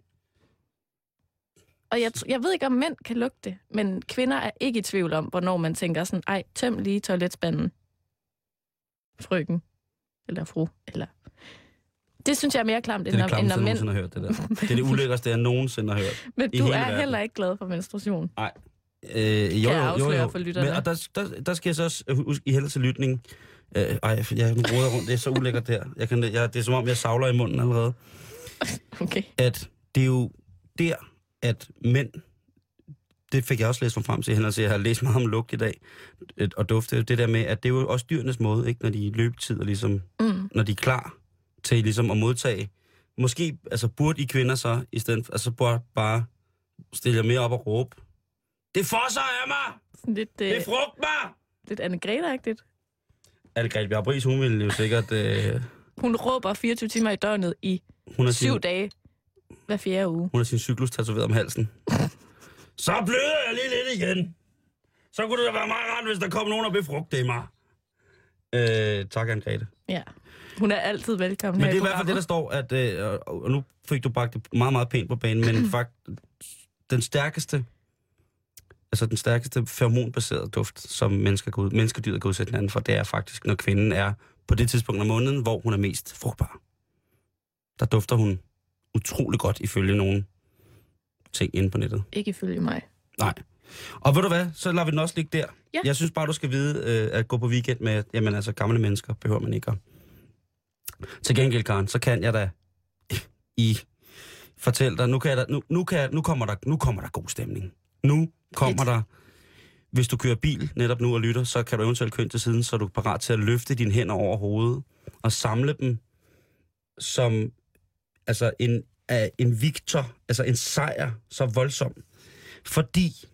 Og jeg, jeg ved ikke, om mænd kan lugte det, men kvinder er ikke i tvivl om, hvornår man tænker sådan, ej, tøm lige toiletspanden. Frøken. Eller fru. Eller... Det synes jeg er mere klamt, det er end, det end jeg mænd. nogensinde har hørt, det der. Det er det ulækkerste, jeg nogensinde har hørt. Men du er verden. heller ikke glad for menstruation. Øh, jo, jeg jo, jo, jo. for lytterne? Men, og der, der, der skal jeg så også huske i hændelse til lytning. Øh, ej, jeg nu roder rundt. Det er så ulækkert der. Jeg kan, jeg, det er som om, jeg savler i munden allerede. Okay. at det er jo der, at mænd, det fik jeg også læst mig frem til, henholds, jeg har læst meget om lugt i dag, og dufte, det der med, at det er jo også dyrenes måde, ikke, når de er og ligesom, Mm. når de er klar til ligesom at modtage. Måske, altså burde I kvinder så, i stedet for, altså burde bare stille jer mere op og råbe, det fosser af mig! Lidt, øh, Befrugt mig! lidt anne agtigt Anne-Grethe Bjarbris, hun ville jo sikkert, øh, Hun råber 24 timer i døgnet i hun syv sin, dage hver fjerde uge. hun har sin cyklus tatoveret om halsen. Så bløder jeg lige lidt igen. Så kunne det da være meget rart, hvis der kom nogen og befrugte mig. Øh, tak, Anne-Grethe. Ja. Hun er altid velkommen Men det er i hvert fald det, der står, at, øh, og nu fik du bragt det meget, meget pænt på banen, men fakt, den stærkeste, altså den stærkeste feromonbaserede duft, som mennesker kan ud, menneskedyret kan udsætte hinanden for, det er faktisk, når kvinden er på det tidspunkt af måneden, hvor hun er mest frugtbar. Der dufter hun utrolig godt, ifølge nogle ting inde på nettet. Ikke ifølge mig. Nej. Og ved du hvad, så lader vi den også ligge der. Ja. Jeg synes bare, du skal vide, øh, at gå på weekend med, jamen altså gamle mennesker, behøver man ikke at. Til gengæld, Karen, så kan jeg da i fortælle dig, nu, kan jeg da, nu, nu, kan nu, kommer der, nu kommer der god stemning. Nu kommer Fedt. der, hvis du kører bil netop nu og lytter, så kan du eventuelt køre ind til siden, så er du parat til at løfte dine hænder over hovedet og samle dem som altså en, uh, en victor, altså en sejr, så voldsom. Fordi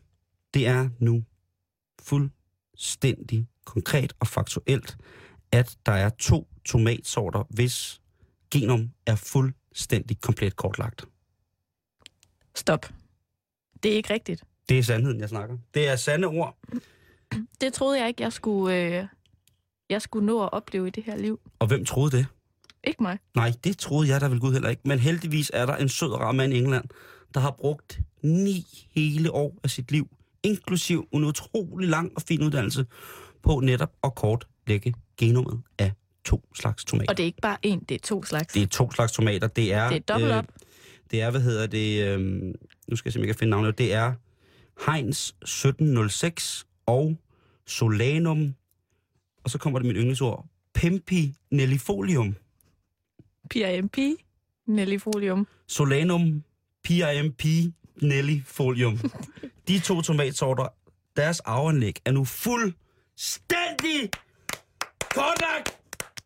det er nu fuldstændig konkret og faktuelt, at der er to tomatsorter, hvis genom er fuldstændig komplet kortlagt. Stop. Det er ikke rigtigt. Det er sandheden, jeg snakker. Det er sande ord. Det troede jeg ikke, jeg skulle, øh, jeg skulle nå at opleve i det her liv. Og hvem troede det? Ikke mig. Nej, det troede jeg da vel Gud heller ikke. Men heldigvis er der en sød mand i England, der har brugt ni hele år af sit liv, inklusiv en utrolig lang og fin uddannelse, på netop at kortlægge genomet af to slags tomater. Og det er ikke bare en, det er to slags. Det er to slags tomater. Det er, Det er dobbelt op. det er, hvad hedder det, øh, nu skal jeg se, om jeg kan finde navnet. Det er Heinz 1706 og Solanum, og så kommer det mit yndlingsord, Pempi nellifolium. PIMP, Nellifolium. Solanum PIMP nellifolium. De to tomatsorter, deres arveanlæg er nu fuldstændig kortlagt.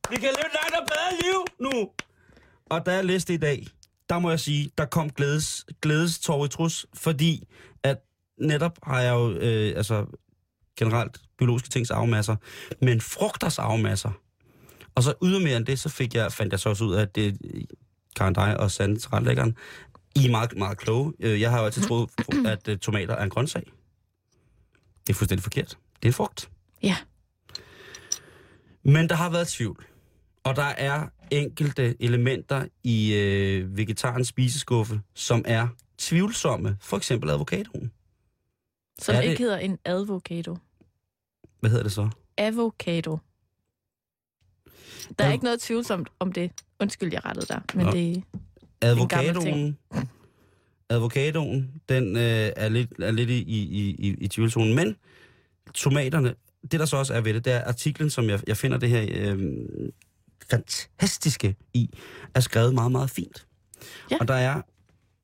Vi kan leve et langt og bedre liv nu. Og da jeg læste i dag, der må jeg sige, der kom glædes, glædes i trus, fordi at netop har jeg jo, øh, altså generelt biologiske tings arvemasser, men frugters arvemasser. Og så ydermere end det, så fik jeg, fandt jeg så også ud af, at det, Karen dig og Sande tilrettelæggeren, I er meget, meget kloge. Øh, Jeg har jo altid troet, at øh, tomater er en grøntsag. Det er fuldstændig forkert. Det er en frugt. Ja. Men der har været tvivl. Og der er enkelte elementer i øh, vegetarens spiseskuffe, som er tvivlsomme. For eksempel avocadoen. Som Er det- ikke hedder en advocado. Hvad hedder det så? Avocado. Der er ikke noget tvivlsomt om det. Undskyld, jeg rettede dig. Men Nå. det, gammel Avocadoen, avocadoen den øh, er lidt, er lidt i, i, i, i tvivlzonen. Men tomaterne, det der så også er ved det, det er artiklen, som jeg, jeg finder det her øh, fantastiske i, er skrevet meget, meget fint. Ja. Og der er,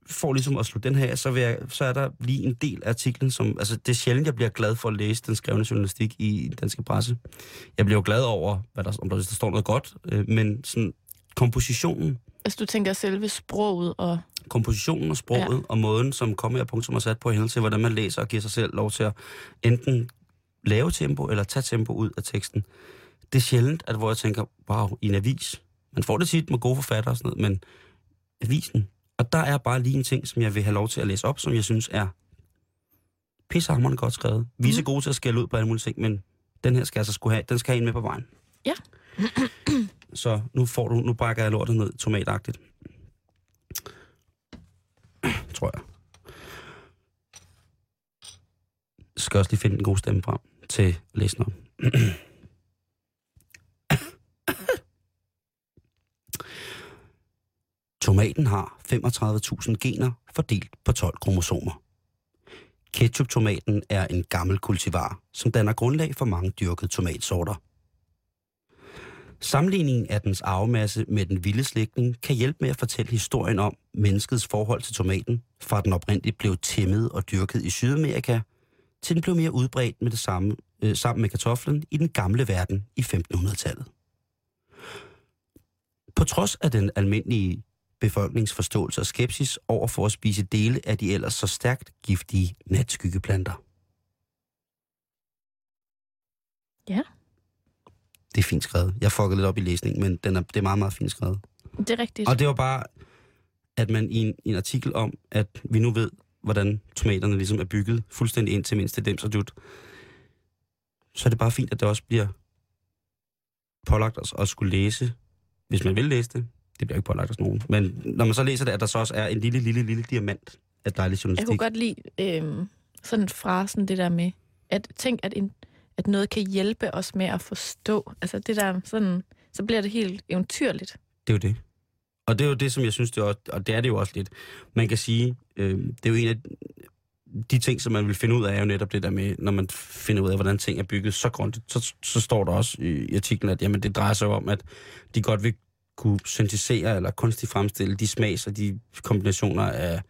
for ligesom at slutte den her, så, vil jeg, så er der lige en del af artiklen, som, altså det er sjældent, jeg bliver glad for at læse den skrevne journalistik i den danske presse. Jeg bliver jo glad over, hvad der, om der, der står noget godt, øh, men sådan kompositionen, altså, du tænker selve sproget og... kompositionen og sproget ja. og måden, som kommer og punktum er sat på henhold til, hvordan man læser og giver sig selv lov til at enten lave tempo eller tage tempo ud af teksten. Det er sjældent, at hvor jeg tænker, wow, i en avis. Man får det tit med gode forfattere og sådan noget, men avisen. Og der er bare lige en ting, som jeg vil have lov til at læse op, som jeg synes er pissehammerende godt skrevet. Vi er så Mhm. gode til at skælde ud på alle mulige ting, men den her skal altså skulle have, den skal have en med på vejen. Ja. så nu får du, nu brækker jeg lortet ned tomatagtigt. Tror jeg. Skal også lige finde en god stemme frem til at læse den op. Tomaten har 35.000 gener fordelt på 12 kromosomer. Ketchup-tomaten er en gammel kultivar, som danner grundlag for mange dyrkede tomatsorter. Sammenligningen af dens arvemasse med den vilde slægtning kan hjælpe med at fortælle historien om menneskets forhold til tomaten, fra den oprindeligt blev tæmmet og dyrket i Sydamerika, til den blev mere udbredt med det samme, øh, sammen med kartoflen i den gamle verden i 1500-tallet. På trods af den almindelige befolkningsforståelse og skepsis over for at spise dele af de ellers så stærkt giftige natskyggeplanter. Ja. Det er fint skrevet. Jeg fuckede lidt op i læsningen, men den er, det er meget, meget fint skrevet. Det er rigtigt. Og det var bare, at man i en, en artikel om, at vi nu ved, hvordan tomaterne ligesom er bygget fuldstændig ind til mindste dem så dut, så er det bare fint, at det også bliver pålagt os at skulle læse, hvis man vil læse det. Det bliver ikke pålagt os nogen. Men når man så læser det, at der så også er en lille, lille, lille diamant af dejlig Jeg journalistik. kunne godt lide øh, sådan frasen, det der med, at tænk, at, en, at noget kan hjælpe os med at forstå. Altså det der sådan, så bliver det helt eventyrligt. Det er jo det. Og det er jo det, som jeg synes, det er, også, og det er det jo også lidt. Man kan sige, øh, det er jo en af de ting, som man vil finde ud af, er jo netop det der med, når man finder ud af, hvordan ting er bygget så grundigt, så, så står der også i, i artiklen, at jamen, det drejer sig om, at de godt vil kunne syntetisere eller kunstigt fremstille de smags og de kombinationer af,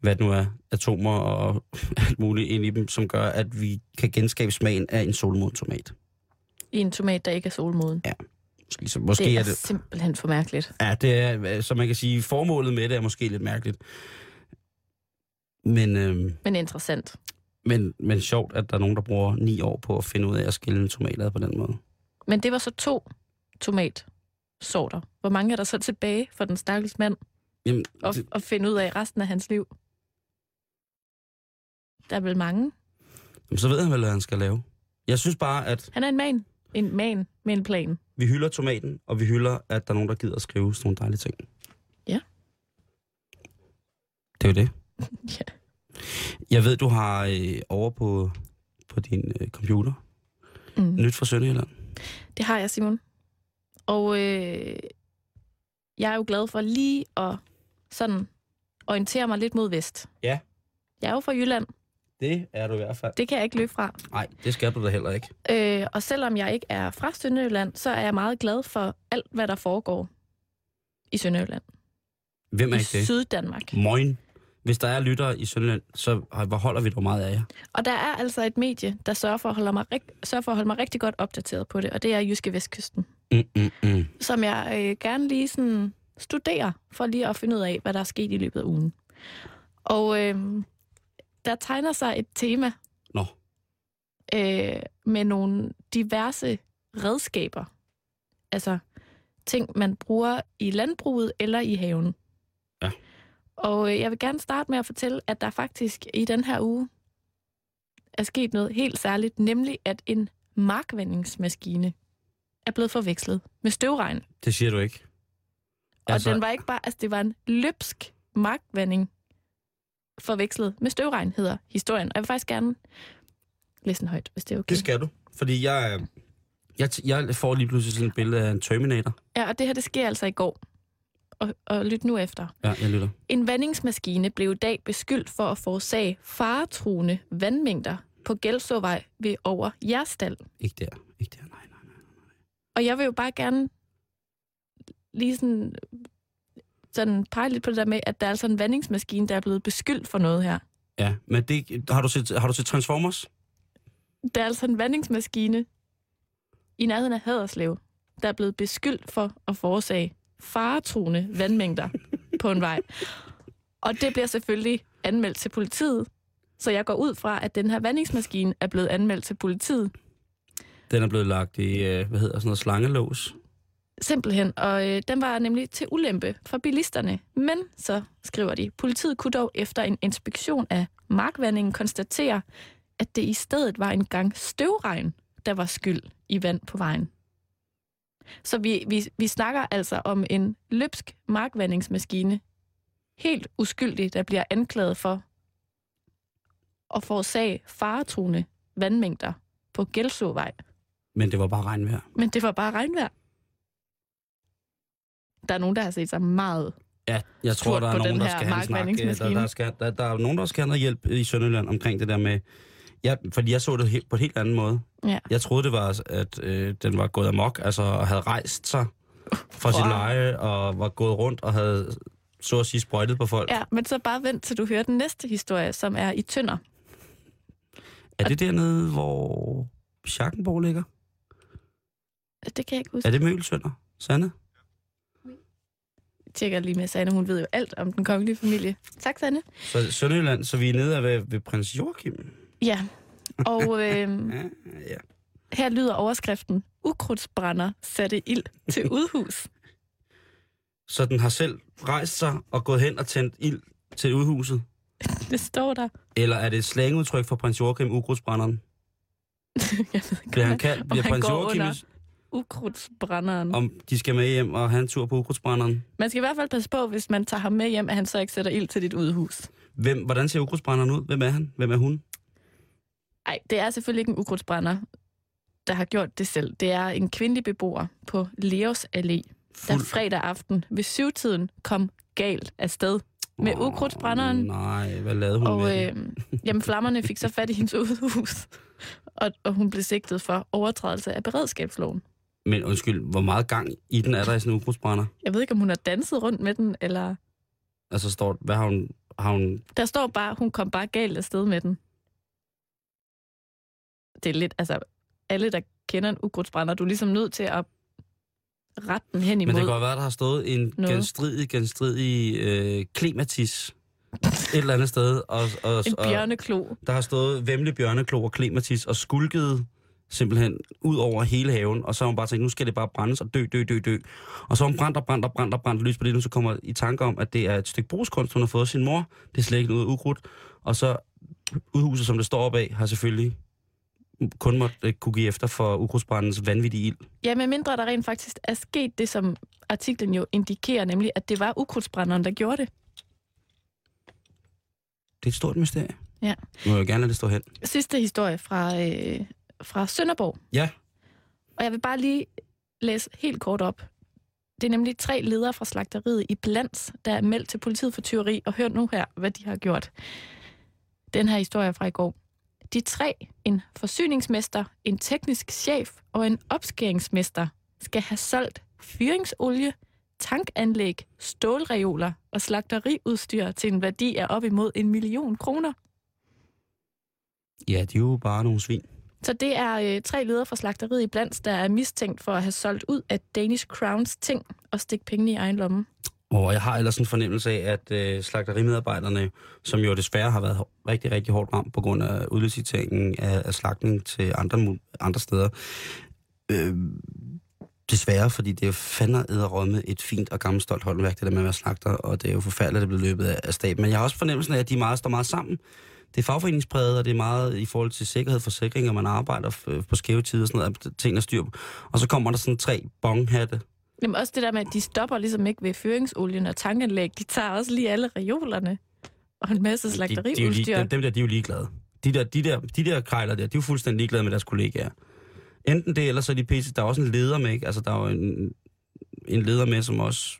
hvad det nu er, atomer og alt muligt ind i dem, som gør, at vi kan genskabe smagen af en solmoden tomat. I en tomat, der ikke er solmoden. Måske, så, måske det er, er det, simpelthen for mærkeligt. Ja, det er, så man kan sige, formålet med det er måske lidt mærkeligt. Men, øh, Men interessant. men, men sjovt, at der er nogen, der bruger ni år på at finde ud af at skille en tomat ad på den måde. Men det var så to tomatsorter. Hvor mange er der så tilbage for den stakkels mand Jamen, at, det, at finde ud af resten af hans liv? Der er vel mange. jamen, så ved han vel, hvad han skal lave. Jeg synes bare, at Han er en man. En man med en plan. vi hylder tomaten, og vi hylder, at der er nogen, der gider at skrive sådan nogle dejlige ting. Ja. Det er jo det. Ja. Jeg ved, du har øh, over på, på din øh, computer Mm. nyt fra Sønderjylland. Det har jeg, Simon. Og øh, jeg er jo glad for lige at sådan orientere mig lidt mod vest. Ja. Jeg er jo fra Jylland. Det er du i hvert fald. Det kan jeg ikke løbe fra. Nej, det skal du da heller ikke. Øh, og selvom jeg ikke er fra Sønderjylland, så er jeg meget glad for alt, hvad der foregår i Sønderjylland. Hvem er I ikke det? Syddanmark. Moin. Hvis der er lyttere i Sønderjylland, så hvor holder vi dog meget af jer. Og der er altså et medie, der sørger for at holde mig, sørger for at holde mig rigtig godt opdateret på det, og det er Jyske Vestkysten. Mm, mm, mm. som jeg øh, gerne lige sådan studerer, for lige at finde ud af, hvad der er sket i løbet af ugen. Og øh, der tegner sig et tema Nå, øh, med nogle diverse redskaber. Altså ting, man bruger i landbruget eller i haven. Ja. Og øh, jeg vil gerne starte med at fortælle, at der faktisk i den her uge er sket noget helt særligt, nemlig at en markvandingsmaskine er blevet forvekslet med støvregn. det siger du ikke. Og Altså- den var ikke bare, altså det var en løbsk markvanding forvekslet med støvregn, hedder historien. Og jeg vil faktisk gerne læse den højt, hvis det er okay. Det skal du. Fordi jeg, jeg, jeg får lige pludselig sådan et billede af en Terminator. Ja, og det her, det sker altså i går. Og, og lyt nu efter. Ja, jeg lytter. En vandingsmaskine blev i dag beskyldt for at forårsage faretruende vandmængder på Gældsåvej ved over Jerstal. Ikke der. Ikke der. Og jeg vil jo bare gerne lige sådan, sådan pege lidt på det der med, at der er altså en vandingsmaskine, der er blevet beskyldt for noget her. Ja, men det, har, du set, har du set Transformers? Der er altså en vandingsmaskine i nærheden af Haderslev, der er blevet beskyldt for at forårsage faretruende vandmængder på en vej. Og det bliver selvfølgelig anmeldt til politiet. Så jeg går ud fra, at den her vandingsmaskine er blevet anmeldt til politiet. Den er blevet lagt i, øh, hvad hedder sådan noget, slangelås. Simpelthen. Og øh, den var nemlig til ulempe for bilisterne. Men så skriver de, politiet kunne dog efter en inspektion af markvandingen konstatere, at det i stedet var en gang støvregn, der var skyld i vand på vejen. Så vi, vi, vi snakker altså om en løbsk markvandingsmaskine, helt uskyldig, der bliver anklaget for at forårsage faretruende vandmængder på Gældsåvej. Men det var bare regnvejr. Men det var bare regnvejr. Der er nogen, der har set sig meget. Ja, jeg tror, der er nogen, der skal have en snak. Der, der, skal, der, der er nogen, der skal have noget hjælp i Sønderjylland omkring det der med Ja, fordi jeg så det he- på en helt anden måde. Ja. Jeg troede, det var, at øh, den var gået amok, altså og havde rejst sig fra wow. sit leje, og var gået rundt og havde, så at sige, sprøjtet på folk. Ja, men så bare vent til du hører den næste historie, som er i Tønder. Er det dernede, hvor Schackenborg ligger? Det kan jeg ikke huske. Er det Mølsønder? Sande? Jeg tjekker lige med Sanne, hun ved jo alt om den kongelige familie. Tak, Sanne. Så Sønderjylland, så vi er nede ved, ved prins Joachim. Ja, og øh, Ja, ja. her lyder overskriften, ukrudtsbrænder satte ild til udhus. Så den har selv rejst sig og gået hen og tændt ild til udhuset? Det står der. Eller er det et slangudtryk for prins Joachim, ukrudtsbrænderen? Jeg ved ikke, Bliver han kaldt, bliver prins Joachim, under ukrudtsbrænderen. om de skal med hjem og have en tur på ukrudtsbrænderen? Man skal i hvert fald passe på, hvis man tager ham med hjem, at han så ikke sætter ild til dit udhus. Hvem, hvordan ser ukrudtsbrænderen ud? Hvem er han? Hvem er hun? Nej, det er selvfølgelig ikke en ukrudtsbrænder, der har gjort det selv. Det er en kvindelig beboer på Leos Allé, der Fuld- fredag aften ved syvtiden kom galt afsted med ukrudtsbrænderen. Nej, hvad lavede hun Og med øh, jamen, flammerne fik så fat i hendes udhus, og, og hun blev sigtet for overtrædelse af beredskabsloven. Men undskyld, hvor meget gang i den er der i sådan en ukrudtsbrænder? Jeg ved ikke, om hun har danset rundt med den, eller... Altså står, hvad har hun, har hun Der står bare, hun kom bare galt afsted med den. Det er lidt, altså, alle, der kender en ukrudtsbrænder, du er ligesom nødt til at rette den hen imod. Men det kan godt være, der har stået en Noget. genstridig, genstridig øh, klimatis et eller andet sted. Og, og, en og, bjørneklo. der har stået vemle bjørneklo og klimatis og skulket simpelthen ud over hele haven, og så har hun bare tænkt, nu skal det bare brændes og dø, dø, dø, dø. Og så har hun brændt og brændt og brændt og brændt lys på det, og så kommer i tanke om, at det er et stykke brugskunst, hun har fået sin mor. Det er slet ikke noget ukrudt. Og så udhuset, som det står op af, har selvfølgelig kun måtte øh, kunne give efter for ukrudtsbrændens vanvittige ild. Ja, med mindre der rent faktisk er sket det, som artiklen jo indikerer, nemlig at det var ukrudtsbrænderen, der gjorde det. Det er et stort mysterie. Ja. Nu vil jeg gerne lade det stå hen. Sidste historie fra, øh, fra Sønderborg. Ja. Og jeg vil bare lige læse helt kort op. Det er nemlig tre ledere fra slagteriet i Blands, der er meldt til politiet for tyveri, og hør nu her, hvad de har gjort. Den her historie er fra i går. De tre, en forsyningsmester, en teknisk chef og en opskæringsmester, skal have solgt fyringsolie, tankanlæg, stålreoler og slagteriudstyr til en værdi af op imod en million kroner. Ja, de er jo bare nogle svin. Så det er øh, tre ledere fra slagteriet i Blands, der er mistænkt for at have solgt ud af Danish Crowns ting og stikke pengene i egen lomme. Og jeg har ellers en fornemmelse af, at øh, slagterimedarbejderne, som jo desværre har været rigtig, rigtig hårdt ramt på grund af udliciteringen af, af slagtning til andre, andre steder, øh, desværre, fordi det er fandme med et fint og gammelt stolt håndværk, det der med at være slagter, og det er jo forfærdeligt, at det bliver løbet af, af staten. Men jeg har også fornemmelsen af, at de meget, står meget sammen. Det er fagforeningspræget, og det er meget i forhold til sikkerhed, forsikring, og man arbejder f- på skæve tider og sådan noget, at tingene er styr på. Og så kommer der sådan tre bonghatte, Jamen også det der med, at de stopper ligesom ikke ved fyringsolien og tankanlæg. De tager også lige alle reolerne og en masse de, de lige, slagteriudstyr. dem, dem der, de er jo ligeglade. De der, de der, de der krejler der, de er jo fuldstændig ligeglade med deres kollegaer. Enten det, eller så er de pisse. Der er også en leder med, ikke? Altså, der er jo en, en leder med, som også...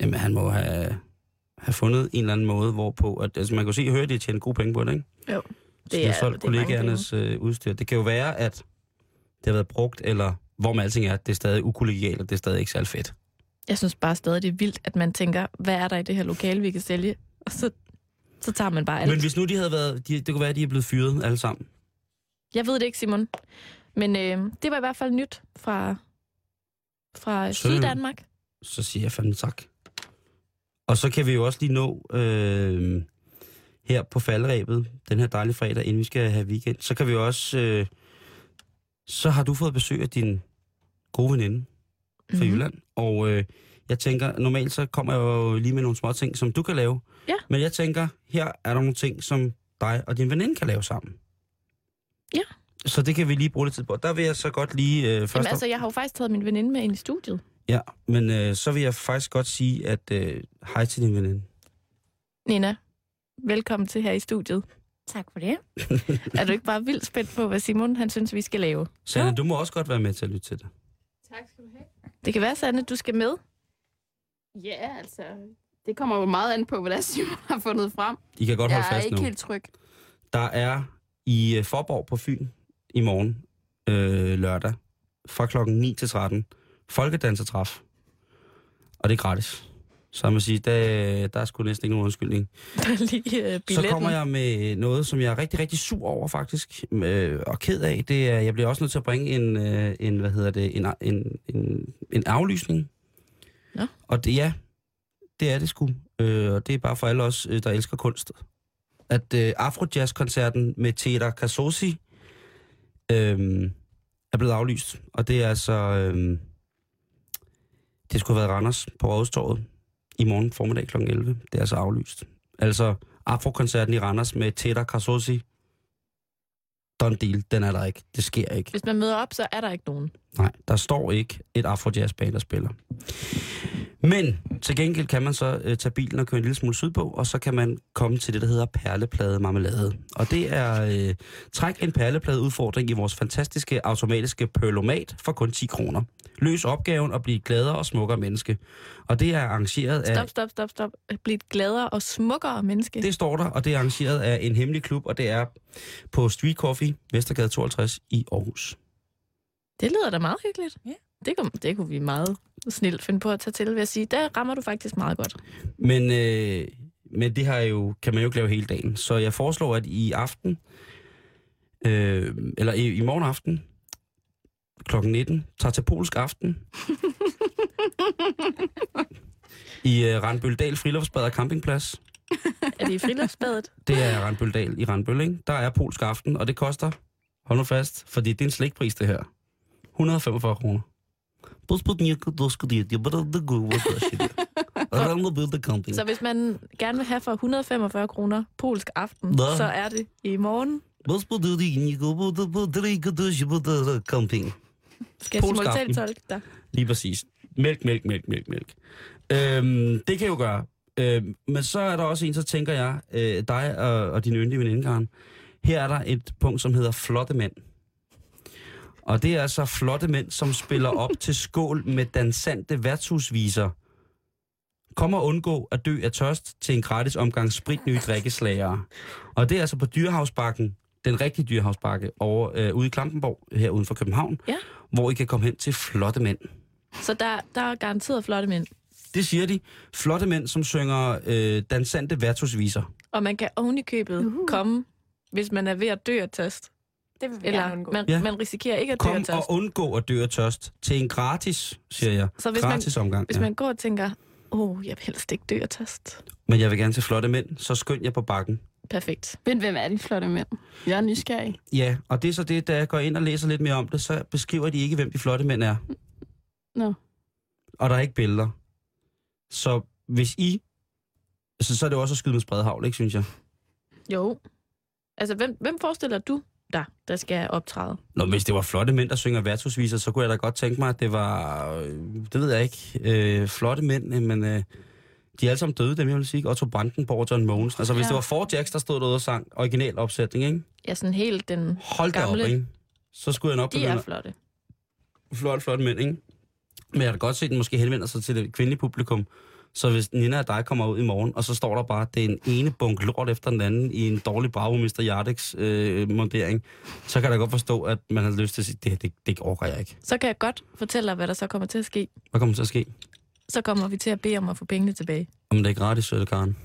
Jamen, han må have, have fundet en eller anden måde, hvorpå... At, altså, man kan jo se og høre, at de tjent gode penge på det, ikke? Jo, Så solgt det er mange kollegaernes øh, udstyr. Det kan jo være, at det har været brugt, eller hvor med alting er, det er stadig ukollegialt, og det er stadig ikke særlig fedt. Jeg synes bare stadig, det er vildt, at man tænker, hvad er der i det her lokale, vi kan sælge? Og så, så tager man bare alt. Men hvis nu de havde været... De, det kunne være, at de er blevet fyret alle sammen. Jeg ved det ikke, Simon. Men øh, det var i hvert fald nyt fra, fra Så- Syddanmark. så siger jeg fandme tak. Og så kan vi jo også lige nå øh, her på faldrebet, den her dejlige fredag, inden vi skal have weekend, så kan vi jo også... Øh, så har du fået besøg af din gode veninde fra Mhm. mm-hmm. Jylland, og øh, jeg tænker, normalt så kommer jeg jo lige med nogle små ting, som du kan lave. Ja. Men jeg tænker, her er der nogle ting, som dig og din veninde kan lave sammen. Ja. Så det kan vi lige bruge lidt tid på. Der vil jeg så godt lige øh, først... Jamen, altså, jeg har jo faktisk taget min veninde med ind i studiet. Ja, men øh, så vil jeg faktisk godt sige, at øh, hej til din veninde. Nina, velkommen til her i studiet. Tak for det. er du ikke bare vildt spændt på, hvad Simon han synes, vi skal lave? Sanne, du må også godt være med til at lytte til det. Tak skal du have. Det kan være, Sanne, du skal med. Ja, altså, det kommer jo meget an på, hvad der Simon har fundet frem. I kan godt jeg holde er fast ikke nu. helt tryg. Der er i øh, Forborg på Fyn i morgen, øh, lørdag, fra klokken 9 til 13. Folkedansertræf. Og det er gratis. Så man sige, der, der er sgu næsten ikke nogen undskyldning. Der er lige billetten. Så kommer jeg med noget, som jeg er rigtig, rigtig sur over faktisk, øh, og ked af. Det er, jeg bliver også nødt til at bringe en, øh, en hvad hedder det, en, en, en, en aflysning. Nå. Og det, ja, det er det sgu. Øh, og det er bare for alle os, øh, der elsker kunst. At øh, Afrojazz-koncerten med Teda Kasosi øh, er blevet aflyst. Og det er altså... Øh, det skulle have været Randers på Rådhustorvet i morgen formiddag kl. 11. Det er altså aflyst. Altså, Afro-koncerten i Randers med Teda Kasosi. Done deal, den er der ikke. Det sker ikke. Hvis man møder op, så er der ikke nogen. Nej, der står ikke et afro jazz band, der spiller. Men til gengæld kan man så øh, tage bilen og køre en lille smule sydpå, og så kan man komme til det, der hedder perleplade marmelade. Og det er øh, træk en perleplade udfordring i vores fantastiske automatiske perlomat for kun 10 kroner. Løs opgaven og blive gladere og smukkere menneske. Og det er arrangeret af... Stop, stop, stop, stop. Bliv et gladere og smukkere menneske. Det står der, og det er arrangeret af en hemmelig klub, og det er på Street Coffee, Vestergade 52 i Aarhus. Det lyder da meget hyggeligt. Ja. Det, kunne, det kunne vi meget snilt finde på at tage til, vil jeg sige. Der rammer du faktisk meget godt. Men, øh, men det har jo, kan man jo ikke lave hele dagen. Så jeg foreslår, at i aften, øh, eller i, i morgen aften, klokken 19, tager til polsk aften. I øh, Randbøldal Friluftsbad og Campingplads. Er det i friluftsbadet? Det er Randbøldal i Randbøl, ikke? Der er polsk aften, og det koster, hold nu fast, fordi det er en slægtpris, det her. 145 kroner. Camping. Så hvis man gerne vil have for 145 kroner polsk aften, Nå. så er det i morgen. Camping. Skal jeg aften. simultantolke dig? Lige præcis. Mælk, mælk, mælk, mælk, mælk. Øhm, det kan jeg jo gøre. Øhm, men så er der også en, så tænker jeg, øh, dig og, og din yndige veninde, Karen. Her er der et punkt, som hedder flotte mænd. Og det er altså flotte mænd, som spiller op til skål med dansante værtshusviser. Kom og undgå at dø af tørst til en gratis omgang spritnye drikkeslagere. Og det er altså på Dyrehavsbakken, den rigtige Dyrehavsbakke, over, øh, ude i Klampenborg, her uden for København, Ja. hvor I kan komme hen til flotte mænd. Så der, der er garanteret flotte mænd. Det siger de. Flotte mænd, som synger øh, dansante værtshusviser. Og man kan oven i købet Uhu. komme, hvis man er ved at dø af tørst. Det vil vi Eller gerne undgå. man, Ja. man risikerer ikke at dø af Kom tørst. og undgå at dø af tørst til en gratis, siger jeg. Så hvis man- gratis omgang. Hvis ja. man går og tænker, åh, oh, jeg vil helst ikke dø af tørst. Men jeg vil gerne til flotte mænd, så skynd jeg på bakken. Perfekt. Men hvem er de flotte mænd? Jeg er nysgerrig. Ja, og det er så det, da jeg går ind og læser lidt mere om det, så beskriver de ikke, hvem de flotte mænd er. Nå. Og der er ikke billeder. Så hvis I... Så, så er det jo også at skyde med spredhavl, ikke, synes jeg? Jo. Altså, hvem, hvem forestiller du dig, der skal optræde? Nå, hvis det var flotte mænd, der synger værtshusviser, så kunne jeg da godt tænke mig, at det var... øh, Det ved jeg ikke. Øh, flotte mænd, øh, men... Øh, de er alle sammen døde, dem jeg vil sige. Otto Brandenborg og John Mogens. Altså, hvis Ja. det var Four Jacks, der stod derude og sang original opsætning, ikke? Ja, sådan helt den... Hold Gamle. op, ikke? Så skulle jeg nok De er begynde flotte. flot, flot mænd, ikke? Men jeg har da godt set, at den måske henvender sig til det kvindelige publikum. Så hvis Nina og dig kommer ud i morgen, og så står der bare, det er en ene bunk lort efter den anden i en dårlig Bravo Mr. Yardex øh, montering, så kan jeg da godt forstå, at man har lyst til at sige, det, det, det orker jeg ikke. Så kan jeg godt fortælle dig, hvad der så kommer til at ske. Hvad kommer til at ske? Så kommer vi til at bede om at få pengene tilbage. Om det er gratis, det Karen.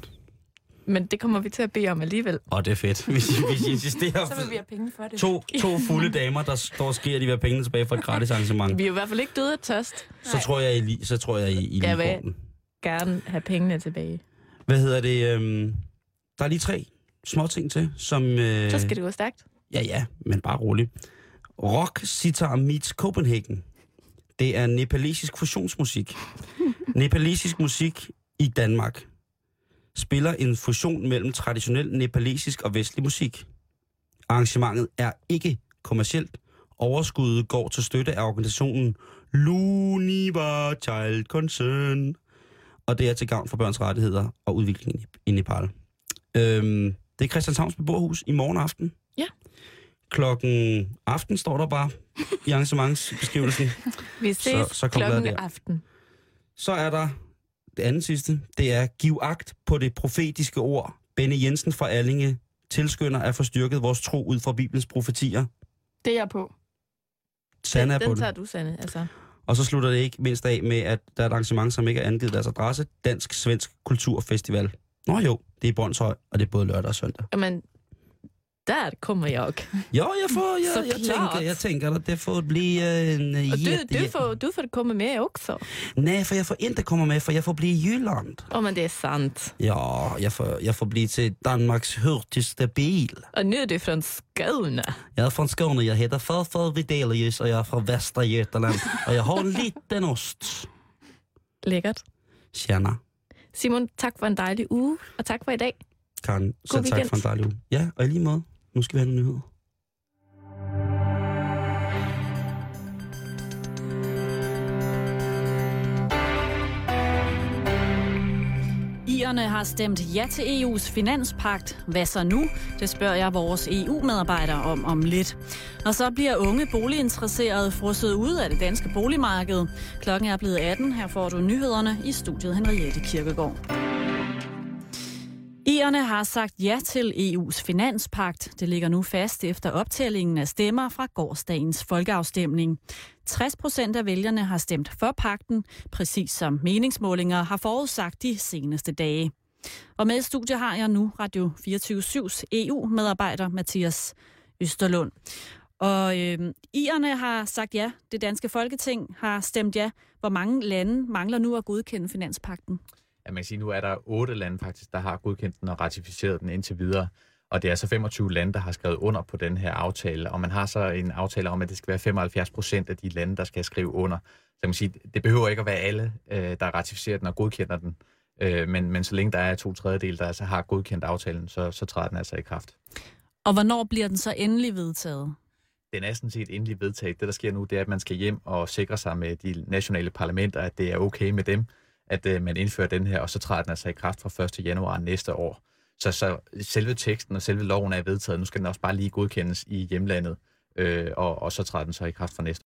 Men det kommer vi til at bede om alligevel. Og det er fedt. Hvis, I- hvis I insisterer, Så vil vi have penge for det. to, to fulde damer, der står og sker, at de vil have pengene tilbage for et gratis arrangement, Vi er i hvert fald ikke døde af tørst. så tror jeg, I, så tror jeg, I, I Ja, lige hvad? får den. Gerne have pengene tilbage. Hvad hedder det? Øhm, der er lige tre små ting til, som... Øh, Så skal det gå stærkt. Ja, ja, men bare rolig. Rock Sitar Meets Copenhagen. Det er nepalesisk fusionsmusik. nepalesisk musik i Danmark spiller en fusion mellem traditionel nepalesisk og vestlig musik. Arrangementet er ikke kommercielt. Overskuddet går til støtte af organisationen Luniva Child Concern. Og det er til gavn for børns rettigheder og udvikling i- Nepal. Øhm, det er Christianshavns beboerhus i morgen aften. Ja. Klokken aften står der bare i arrangementsbeskrivelsen. Vi ses Så- så klokken der. aften. Så er der det andet sidste. Det er Giv agt på det profetiske ord. Benny Jensen fra Allinge tilskynder at få styrket vores tro ud fra Bibelens profetier. Det er jeg på. Sande er den, på den det. tager du, Sande. Altså, og så slutter det ikke mindst af med, at der er et arrangement, som ikke er angivet deres adresse. Dansk-Svensk Kulturfestival. Nå jo, det er i Brøndshøj, og det er både lørdag og søndag. Jamen, der kommer også. Jo, jeg får, jeg, jeg, Såklart. tænker, jeg tænker, at det får bli øh, en jätte- du, du, får, du får komma med också. Nej, for jeg får inte komma med, for jeg får bli i Jylland. Ja, men det är sant. Ja, jeg får, jeg får bli til Danmarks hurtigste bil. Och nu är du från Skåne. Jeg er fra Skåne, jeg hedder Farfar Videlius, og jeg er fra Västra Götaland. og jeg har en liten ost. Lækkert. Tjena. Simon, tak for en dejlig uge, og tak for i dag. Karen, selv tak for en dejlig uge. Ja, og lige måde. Nu skal vi have en nyheder. Irerne har stemt ja til EU's finanspagt. Hvad så nu? Det spørger jeg vores EU-medarbejdere om om lidt. Og så bliver unge boliginteresserede frosset ud af det danske boligmarked. Klokken er blevet 18. Her får du nyhederne i studiet Henriette Kirkegaard. Irerne har sagt ja til EU's finanspagt. Det ligger nu fast efter optællingen af stemmer fra gårdsdagens folkeafstemning. 60 procent af vælgerne har stemt for pakten, præcis som meningsmålinger har forudsagt de seneste dage. Og med i studiet har jeg nu Radio 24-7's EU-medarbejder Mathias Østerlund. Og øh, irerne har sagt ja, det danske folketing har stemt ja. Hvor mange lande mangler nu at godkende finanspakten? Ja, man kan sige, nu er der otte lande faktisk, der har godkendt den og ratificeret den indtil videre. Og det er så 25 lande, der har skrevet under på den her aftale. Og man har så en aftale om, at det skal være 75 procent af de lande, der skal skrive under. Så man kan sige, det behøver ikke at være alle, øh, der ratificerer den og godkender den. Øh, men, men så længe der er to tredjedel, der altså har godkendt aftalen, så, så træder den altså i kraft. Og hvornår bliver den så endelig vedtaget? Den er sådan set endelig vedtaget. Det, der sker nu, det er, at man skal hjem og sikre sig med de nationale parlamenter, at det er okay med dem, at øh, man indfører den her, og så træder den altså i kraft fra 1. januar næste år. Så, så selve teksten og selve loven er vedtaget. Nu skal den også bare lige godkendes i hjemlandet, øh, og, og så træder den så i kraft fra næste